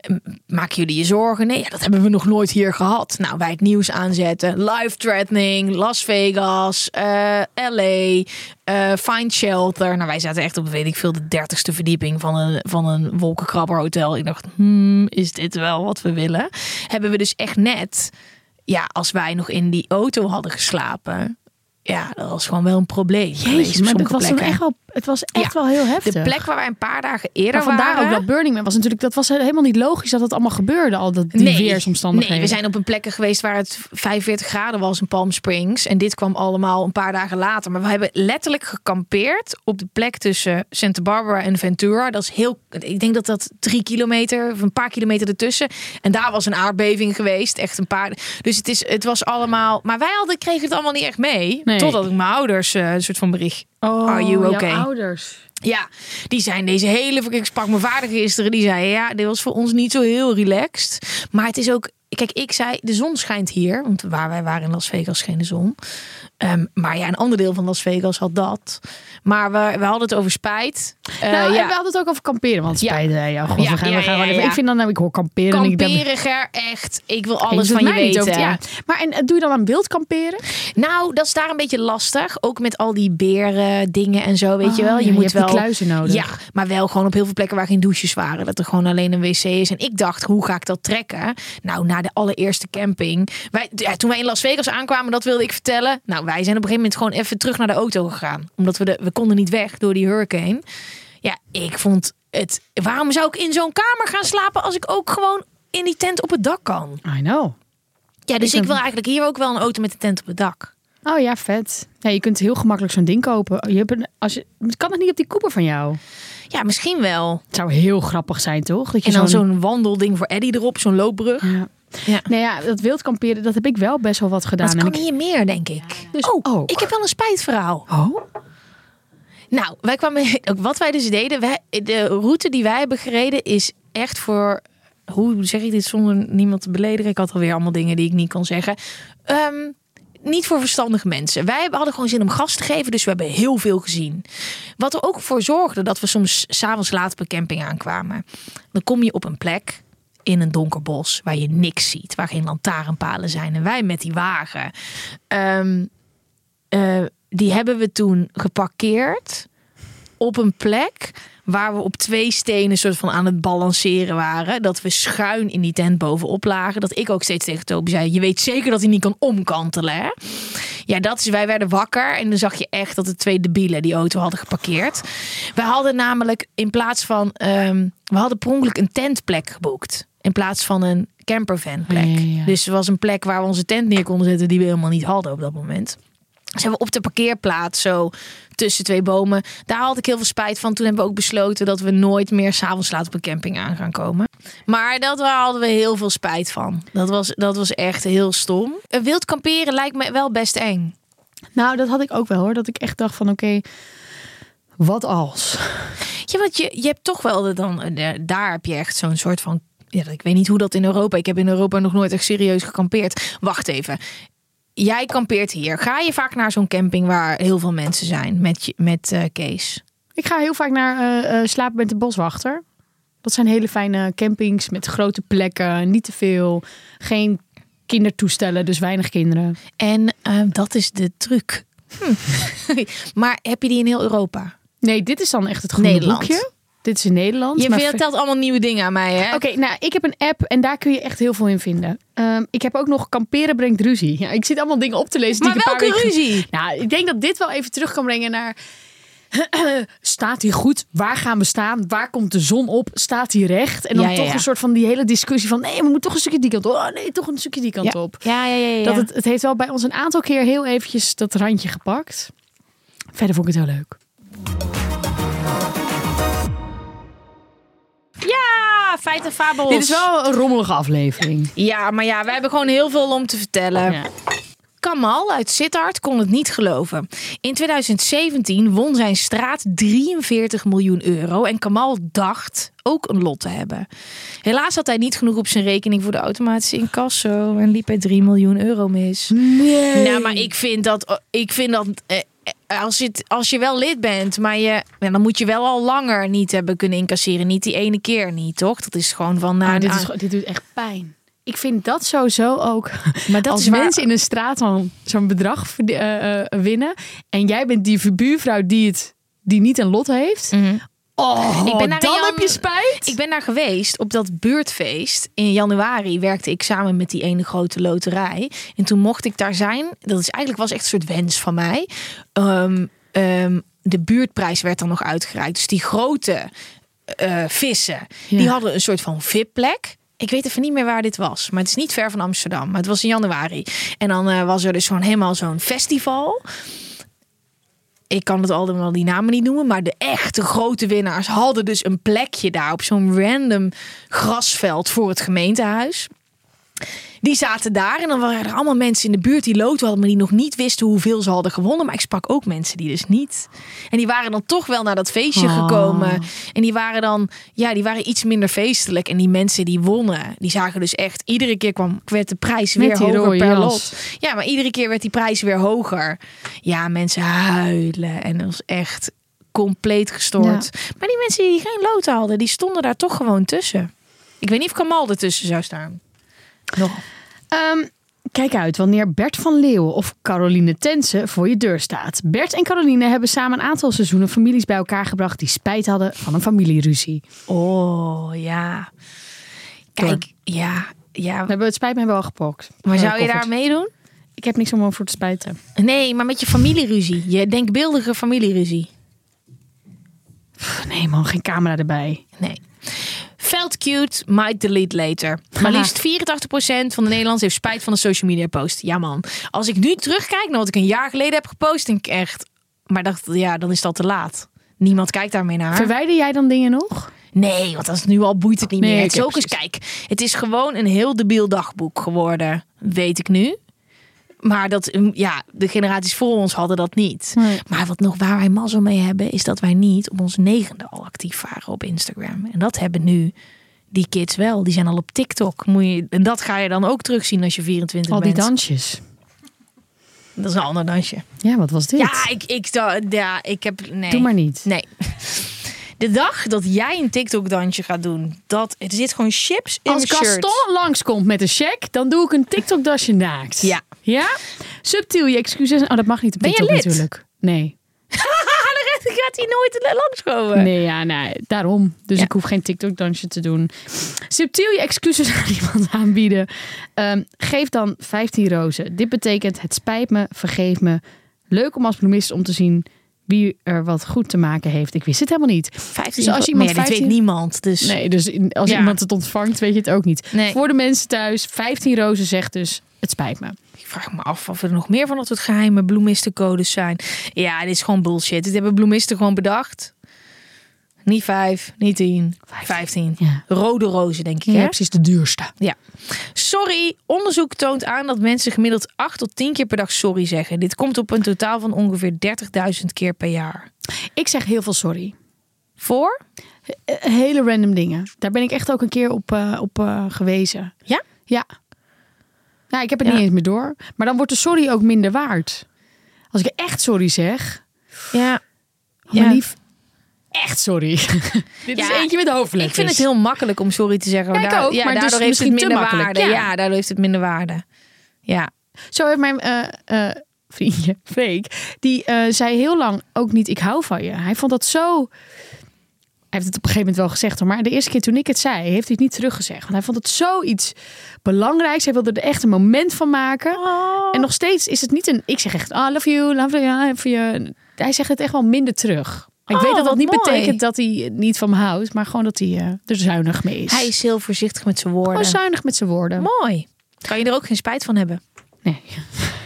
eh, Maken jullie je zorgen? Nee, ja, dat hebben we nog nooit hier gehad. Nou, wij het nieuws aanzetten. Life threatening, Las Vegas, eh, LA, eh, find shelter. Nou, wij zaten echt op, weet ik veel, de dertigste verdieping van een, van een wolkenkrabberhotel. Ik dacht, hmm, is dit wel wat we willen? Hebben we dus echt net, ja, als wij nog in die auto hadden geslapen. Ja, dat was gewoon wel een probleem. op Jezus, maar dat was dan echt wel Het was echt Ja. wel heel heftig. De plek waar wij een paar dagen eerder maar vandaar waren. ook dat Burning Man was natuurlijk, dat was helemaal niet logisch dat het allemaal gebeurde, al dat, die weersomstandigheden. Nee, we zijn op een plek geweest waar het 45 graden was in Palm Springs. En dit kwam allemaal een paar dagen later. Maar we hebben letterlijk gekampeerd op de plek tussen Santa Barbara en Ventura. Dat is heel, ik denk dat dat drie kilometer of een paar kilometer ertussen. En daar was een aardbeving geweest. Echt een paar. Dus het, is, het was allemaal. Maar wij hadden, kregen het allemaal niet echt mee. Nee. Totdat ik mijn ouders eh, een soort van bericht. Oh, Are you jouw okay? ouders. Ja, die zijn deze hele. Ik sprak mijn vader gisteren. Die zei: Ja, dit was voor ons niet zo heel relaxed. Maar het is ook. Kijk, ik zei: De zon schijnt hier. Want waar wij waren in Las Vegas scheen de zon. Ehm, maar ja, een ander deel van Las Vegas had dat. Maar we, we hadden het over spijt. Nou, ja. en we hadden het ook over kamperen, want spijt, eh, ja, god, Ja, we gaan, we gaan even-. Ik vind dan, nou, ik hoor kamperen. en ik Kamperiger, echt. Ik wil alles van je weten. over- ja. Maar en eh, doe je dan aan wild kamperen? Nou, dat is daar een beetje lastig. Ook met al die beren dingen en zo, weet je Oh, wel. Je moet hebt wel kluizen nodig. Ja, maar wel gewoon op heel veel plekken waar geen douches waren. Dat er gewoon alleen een wc is. En ik dacht, hoe ga ik dat trekken? Nou, na de allereerste camping. Wij, ja, toen wij in Las Vegas aankwamen, dat wilde ik vertellen. Nou, wij zijn op een gegeven moment gewoon even terug naar de auto gegaan. Omdat we, de, we konden niet weg door die hurricane. Ja, ik vond het... Waarom zou ik in zo'n kamer gaan slapen als ik ook gewoon in die tent op het dak kan? I know. Ja, dus Ik wil eigenlijk hier ook wel een auto met een tent op het dak. Oh ja, vet. Ja, je kunt heel gemakkelijk zo'n ding kopen. Je hebt een, als je, kan het niet op die Cooper van jou? Ja, misschien wel. Het zou heel grappig zijn, toch? Dat je En dan zo'n wandelding voor Eddie erop, zo'n loopbrug. Ja. Ja. Nee, ja, dat wild kamperen, dat heb ik wel best wel wat gedaan. En kan ik- hier meer, denk ik. Dus oh, ook. ik heb wel een spijtverhaal. Oh? Nou, wij kwamen, wat wij dus deden, wij, de route die wij hebben gereden is echt voor, hoe zeg ik dit zonder niemand te beledigen? Ik had alweer allemaal dingen die ik niet kon zeggen. Ehm, niet voor verstandige mensen. Wij hebben- hadden gewoon zin om gas te geven, dus we hebben heel veel gezien. Wat er ook voor zorgde dat we soms s'avonds laat op een camping aankwamen. Dan kom je op een plek in een donker bos waar je niks ziet, waar geen lantaarnpalen zijn. En wij met die wagen. Ehm, eh, die hebben we toen geparkeerd op een plek waar we op twee stenen soort van aan het balanceren waren. Dat we schuin in die tent bovenop lagen. Dat ik ook steeds tegen Toby zei, je weet zeker dat hij niet kan omkantelen. Hè? Ja, dat is, wij werden wakker en dan zag je echt dat de twee debielen die auto hadden geparkeerd. We hadden namelijk in plaats van, ehm, we hadden per een tentplek geboekt. In plaats van een. Ja, ja, ja. Dus er was een plek waar we onze tent neer konden zetten die we helemaal niet hadden op dat moment. Dus hebben we op de parkeerplaats zo tussen twee bomen. Daar had ik heel veel spijt van. Toen hebben we ook besloten dat we nooit meer s'avonds laat op een camping aan gaan komen. Maar dat daar hadden we heel veel spijt van. Dat was, dat was echt heel stom. Wild kamperen lijkt me wel best eng. Nou, dat had ik ook wel hoor. Dat ik echt dacht van oké, wat als? Ja, want je, je hebt toch wel de, dan, de, daar heb je echt zo'n soort van. Ja, ik weet niet hoe dat in Europa. Ik heb in Europa nog nooit echt serieus gekampeerd. Wacht even. Jij kampeert hier. Ga je vaak naar zo'n camping waar heel veel mensen zijn met, je- met eh, Kees? Ik ga heel vaak naar eh, eh, slapen met de boswachter. Dat zijn hele fijne campings met grote plekken, niet te veel, geen kindertoestellen, dus weinig kinderen. En dat is de truc. Hm. maar heb je die in heel Europa? Nee, dit is dan echt het groene Nederland. boekje. Dit is in Nederland. Je vertelt allemaal nieuwe dingen aan mij, hè? Oké, nou, ik heb een app en daar kun je echt heel veel in vinden. Ehm, ik heb ook nog kamperen brengt ruzie. Ja, ik zit allemaal dingen op te lezen. Maar die ik een paar welke weken- ruzie? Nou, ik denk dat dit wel even terug kan brengen naar... Staat hij goed? Waar gaan we staan? Waar komt de zon op? Staat hij recht? En dan Ja, ja, toch ja. een soort van die hele discussie van... Nee, we moeten toch een stukje die kant op. Oh nee, toch een stukje die kant op. Ja, ja, ja. ja, Dat het, het heeft wel bij ons een aantal keer heel eventjes dat randje gepakt. Verder vond ik het heel leuk. Ja, feiten en fabels. Dit is wel een rommelige aflevering. Ja, maar ja, wij hebben gewoon heel veel om te vertellen. Ja. Kamal uit Sittard kon het niet geloven. In 2017 won zijn straat 43 miljoen euro en Kamal dacht ook een lot te hebben. Helaas had hij niet genoeg op zijn rekening voor de automatische incasso en liep hij 3 miljoen euro mis. Nee. Nou, maar ik vind dat, ik vind dat eh, eh, als, je het, als je wel lid bent, maar je, dan moet je wel al langer niet hebben kunnen incasseren. Niet die ene keer niet, toch? Dat is gewoon van. Nou, Ah, dit, is, dit doet echt pijn. Ik vind dat sowieso ook. Maar dat als waar- mensen in een straat zo'n zo'n bedrag eh, eh, winnen. En jij bent die buurvrouw die, het, die niet een lot heeft. Oh, Ik ben daar dan Jan- heb je spijt. Ik ben daar geweest op dat buurtfeest. In januari werkte ik samen met die ene grote loterij. En toen mocht ik daar zijn. Dat is eigenlijk was echt een soort wens van mij. Ehm, ehm, de buurtprijs werd dan nog uitgereikt. Dus die grote eh, vissen, die hadden een soort van VIP-plek. Ik weet even niet meer waar dit was, maar het is niet ver van Amsterdam. Maar het was in januari. En dan eh, was er dus gewoon helemaal zo'n festival. Ik kan het allemaal die namen niet noemen, maar de echte grote winnaars hadden dus een plekje daar op zo'n random grasveld voor het gemeentehuis. Die zaten daar en dan waren er allemaal mensen in de buurt die loten hadden, maar die nog niet wisten hoeveel ze hadden gewonnen. Maar ik sprak ook mensen die dus niet. En die waren dan toch wel naar dat feestje Oh. gekomen. En die waren dan, ja, die waren iets minder feestelijk. En die mensen die wonnen, die zagen dus echt, iedere keer kwam, werd de prijs weer hoger per jas. lot. Ja, maar iedere keer werd die prijs weer hoger. Ja, mensen huilen. En dat was echt compleet gestoord. Maar die mensen die geen loten hadden, die stonden daar toch gewoon tussen. Ik weet niet of Kamal ertussen zou staan. Nog. Ehm, kijk uit wanneer Bert van Leeuwen of Caroline Tense voor je deur staat. Bert en Caroline hebben samen een aantal seizoenen families bij elkaar gebracht die spijt hadden van een familieruzie. Oh, ja. Kijk, ja, ja. We hebben het spijt me wel gepokt. Maar zou je daar meedoen? Ik heb niks om over te spijten. Nee, maar met je familieruzie. Je denkbeeldige familieruzie. Nee man, geen camera erbij. Nee. Cute, might delete later. Maar liefst 84% van de Nederlanders heeft spijt van de social media post. Ja man. Als ik nu terugkijk naar wat ik een jaar geleden heb gepost, denk ik echt... Maar dacht, ja, dan is dat te laat. Niemand kijkt daarmee naar. Verwijder jij dan dingen nog? Nee, want als nu al boeit het niet Nee, meer. Het is oké, ook eens, kijk, het is gewoon een heel debiel dagboek geworden, weet ik nu. Maar dat, mm, ja, de generaties voor ons hadden dat niet. Nee. Maar wat nog waar wij mazzel mee hebben, is dat wij niet op ons negende al actief waren op Instagram. En dat hebben nu die kids wel. Die zijn al op TikTok. Moet je, en dat ga je dan ook terugzien als je 24 Al die bent. dansjes. Dat is een ander dansje. Ja, wat was dit? Ja, ik, ik, ja, ik heb. Nee. Doe maar niet. Nee. De dag dat jij een TikTok-dansje gaat doen, dat er zit gewoon chips in Als. Gaston langskomt met een check, dan doe ik een TikTok-dasje naakt. Ja. Ja? Subtiel je excuses. Oh, dat mag niet op Ben je TikTok lid? Natuurlijk. Nee. Dan gaat hij nooit langskomen. Nee, ja, nee, daarom. Dus Ja. ik hoef geen TikTok-dansje te doen. Subtiel je excuses aan iemand aanbieden. Ehm, geef dan 15 rozen. Dit betekent het spijt me, vergeef me. Leuk om als bloemist om te zien wie er wat goed te maken heeft. Ik wist het helemaal niet. 15 Dus als iemand maar ja, dit 15 weet niemand. Dus Nee, dus als Ja. iemand het ontvangt, weet je het ook niet. Nee. Voor de mensen thuis, 15 rozen zegt dus, het spijt me. ik vraag me af of er nog meer van dat soort geheime bloemistencodes zijn. Ja, dit is gewoon bullshit. Dit hebben bloemisten gewoon bedacht. Niet vijf, niet tien, vijftien. Ja. Rode rozen, denk ik. Ja, hè? precies de duurste. Ja. Sorry, onderzoek toont aan dat mensen gemiddeld 8 tot 10 keer per dag sorry zeggen. Dit komt op een totaal van ongeveer 30.000 keer per jaar. Ik zeg heel veel sorry. Voor? Hele random dingen. Daar ben ik echt ook een keer op, eh, op eh, gewezen. Ja? Ja. Ja, ik heb het Ja. niet eens meer door. Maar dan wordt de sorry ook minder waard. Als ik echt sorry zeg, Ja. oh, Ja. lief, echt sorry. Dit is eentje met hoofdletters. Ik vind het heel makkelijk om sorry te zeggen. Ja, ik Daar- ook, ja, maar dus daardoor heeft het minder waarde. ja. Ja. daardoor heeft het minder waarde. Ja. Zo heeft mijn eh, eh, vriendje, Freek, die eh, zei heel lang ook niet ik hou van je. Hij vond dat zo... Hij heeft het op een gegeven moment wel gezegd, hoor, maar de eerste keer toen ik het zei, heeft hij het niet teruggezegd. Want hij vond het zoiets belangrijks. Hij wilde er echt een moment van maken. En nog steeds is het niet een... Ik zeg echt, I love you, love you, love you. Hij zegt het echt wel minder terug. Ik Oh, weet dat dat niet mooi. betekent dat hij niet van me houdt, maar gewoon dat hij eh, er zuinig mee is. Hij is heel voorzichtig met zijn woorden. gewoon zuinig met zijn woorden. Mooi. Kan je er ook geen spijt van hebben? Nee.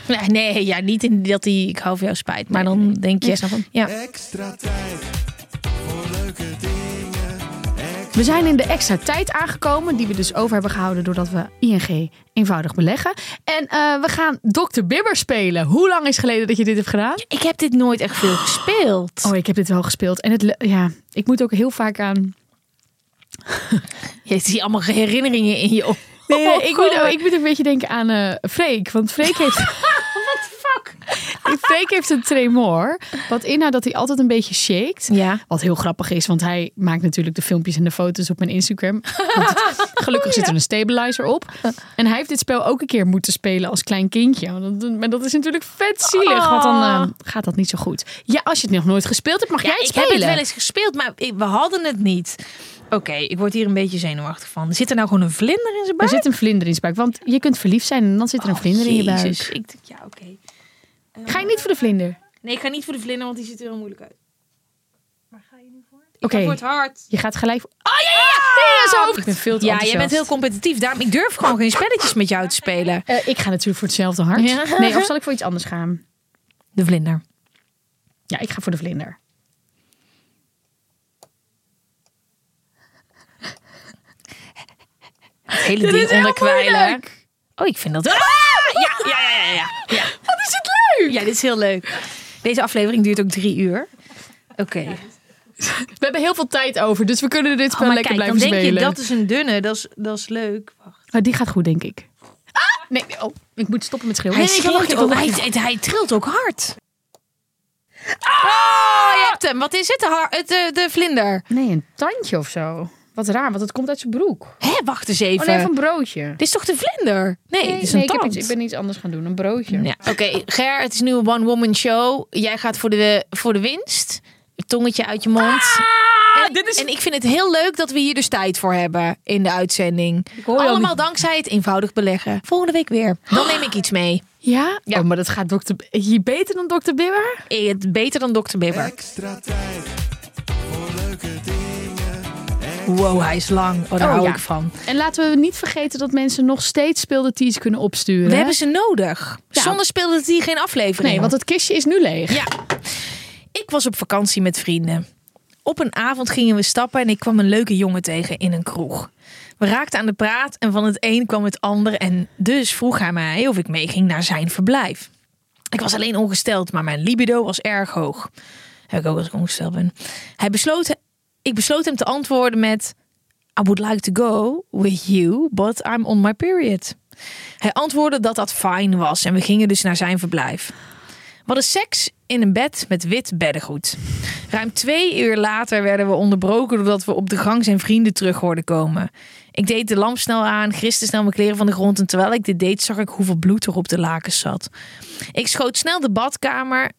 Nee, nee ja, niet in dat hij ik hou van jou spijt. Maar dan denk je... Ik snap hem. Ja. Extra tijd. We zijn in de extra tijd aangekomen, die we dus over hebben gehouden doordat we ING eenvoudig beleggen. En eh, we gaan Dr. Bibber spelen. Hoe lang is geleden dat je dit hebt gedaan? Ik heb dit nooit echt veel gespeeld. Oh, ik heb dit wel gespeeld. En het, ja, ik moet ook heel vaak aan. Je ziet allemaal herinneringen in je op. Nee, ik, moet, ik moet een beetje denken aan eh Freek. Want Freek heeft. Freek heeft een tremor. Wat inhoudt dat hij altijd een beetje shakt. Ja. Wat heel grappig is, want hij maakt natuurlijk de filmpjes en de foto's op mijn Instagram. Het- gelukkig zit er een stabilizer op. En hij heeft dit spel ook een keer moeten spelen als klein kindje. Maar dat is natuurlijk vet zielig, want dan eh, gaat dat niet zo goed. Ja, als je het nog nooit gespeeld hebt, mag Ja, jij het ik spelen. heb het wel eens gespeeld, maar ik- we hadden het niet. Oké, ik word hier een beetje zenuwachtig van. Zit er nou gewoon een vlinder in zijn Er buik? zit een vlinder in zijn buik, want je kunt verliefd zijn en dan zit er een vlinder in je buik. Ik, ja, oké. Ga je niet voor de vlinder? Nee, ik ga niet voor de vlinder, want die ziet er heel moeilijk uit. Oké. Voor het hart. Je gaat gelijk... Oh ja, ja, ja! ja, zo. Ik ben veel te Ja, enthousiast. bent heel competitief. Daarom, ik durf gewoon geen spelletjes met jou te spelen. Eh, ik ga natuurlijk voor hetzelfde hart. Ja. Nee, of zal ik voor iets anders gaan? De vlinder. Ja, ik ga voor de vlinder. Het hele Dit ding is heel onderkwijlen. moeilijk. Oh, ik vind dat... Ah! Ja, ja, ja, ja, ja. ja. Wat is het leuk! Ja, dit is heel leuk. Deze aflevering duurt ook drie uur. Oké. We hebben heel veel tijd over, dus we kunnen dit Oh, spel maar lekker kijk, dan blijven denk spelen. je, dat is een dunne. Dat is, dat is leuk. Wacht. Maar die gaat goed, denk ik. Ah! Nee, oh, ik moet stoppen met schreeuwen. Hij, schreeuwt ook, hij, even- hij, hij trilt ook hard. Oh, je hebt hem. Wat is het? De, het, de, de vlinder. Nee, een tandje of zo. Wat raar, want het komt uit zijn broek. Hé, wacht eens even. Oh nee, van een broodje. Dit is toch de vlinder? Nee, Nee, dit is nee, een ik, heb tand. iets, ik ben iets anders gaan doen. Een broodje. Ja, Oké, Ger, het is nu een one-woman show. Jij gaat voor de, voor de winst. Tongetje uit je mond. en, Ah, dit is- en ik vind het heel leuk dat we hier dus tijd voor hebben in de uitzending. Allemaal dankzij het eenvoudig beleggen. Volgende week weer. Dan neem ik iets mee. Ja? Ja. Oh, maar dat gaat dokter... hier beter dan dokter Bibber? Eh, Het beter dan Dr. Bibber. Extra tijd. Wow, hij is lang. Oh, daar Oh, hou ja. ik van. En laten we niet vergeten dat mensen nog steeds speeldeties kunnen opsturen. We hebben ze nodig. Ja. Zonder speelde hier geen aflevering. Nee, want het kistje is nu leeg. Ja. Ik was op vakantie met vrienden. Op een avond gingen we stappen en ik kwam een leuke jongen tegen in een kroeg. We raakten aan de praat en van het een kwam het ander en dus vroeg hij mij of ik meeging naar zijn verblijf. Ik was alleen ongesteld, maar mijn libido was erg hoog. Heb ik ook als ik ongesteld ben. Hij besloot, ik besloot hem te antwoorden met... I would like to go with you, but I'm on my period. Hij antwoordde dat dat fijn was en we gingen dus naar zijn verblijf. We hadden seks in een bed met wit beddengoed. Ruim twee uur later werden we onderbroken doordat we op de gang zijn vrienden terug hoorden komen. Ik deed de lamp snel aan, griste snel mijn kleren van de grond en terwijl ik dit deed zag ik hoeveel bloed er op de lakens zat. Ik schoot snel de badkamer.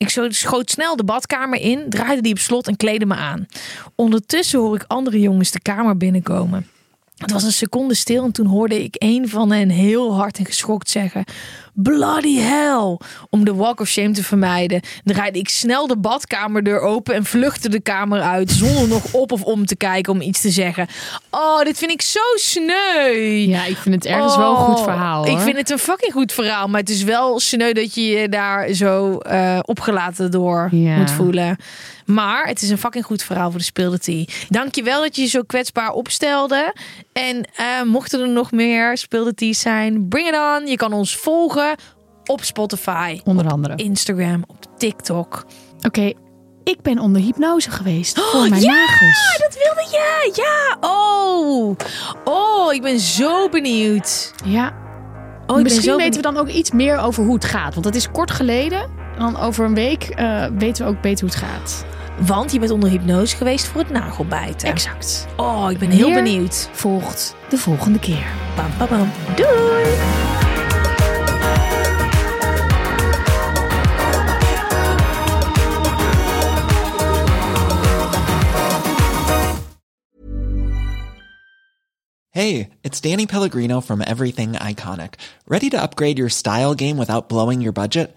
Ik schoot snel de badkamer in, draaide die op slot en kleedde me aan. Ondertussen hoor ik andere jongens de kamer binnenkomen. Het was een seconde stil en toen hoorde ik een van hen heel hard en geschokt zeggen: Bloody hell! Om de walk of shame te vermijden, draaide ik snel de badkamerdeur open en vluchtte de kamer uit zonder nog op of om te kijken om iets te zeggen. Oh, dit vind ik zo sneu. Ja, ik vind het ergens wel een goed verhaal. Ik hoor. vind het een fucking goed verhaal, maar het is wel sneu dat je je daar zo eh, opgelaten door Ja. moet voelen. Maar het is een fucking goed verhaal voor de speelde Dankjewel dat je je zo kwetsbaar opstelde. En eh, mochten er nog meer speelde zijn, bring it on. Je kan ons volgen op Spotify, Onder andere. Instagram, op TikTok. Oké, ik ben onder hypnose geweest voor Oh, mijn ja, nagels. dat wilde je. Ja, oh. Oh, ik ben zo benieuwd. Ja, Oh, misschien weten we dan ook iets meer over hoe het gaat. Want dat is kort geleden. En dan over een week eh, weten we ook beter hoe het gaat. Want je bent onder hypnose geweest voor het nagelbijten. Exact. Oh, ik ben heel Meer benieuwd. Volgt de volgende keer. Bam, bam, bam. Doei! Hey, it's Danny Pellegrino from Everything Iconic. Ready to upgrade your style game without blowing your budget?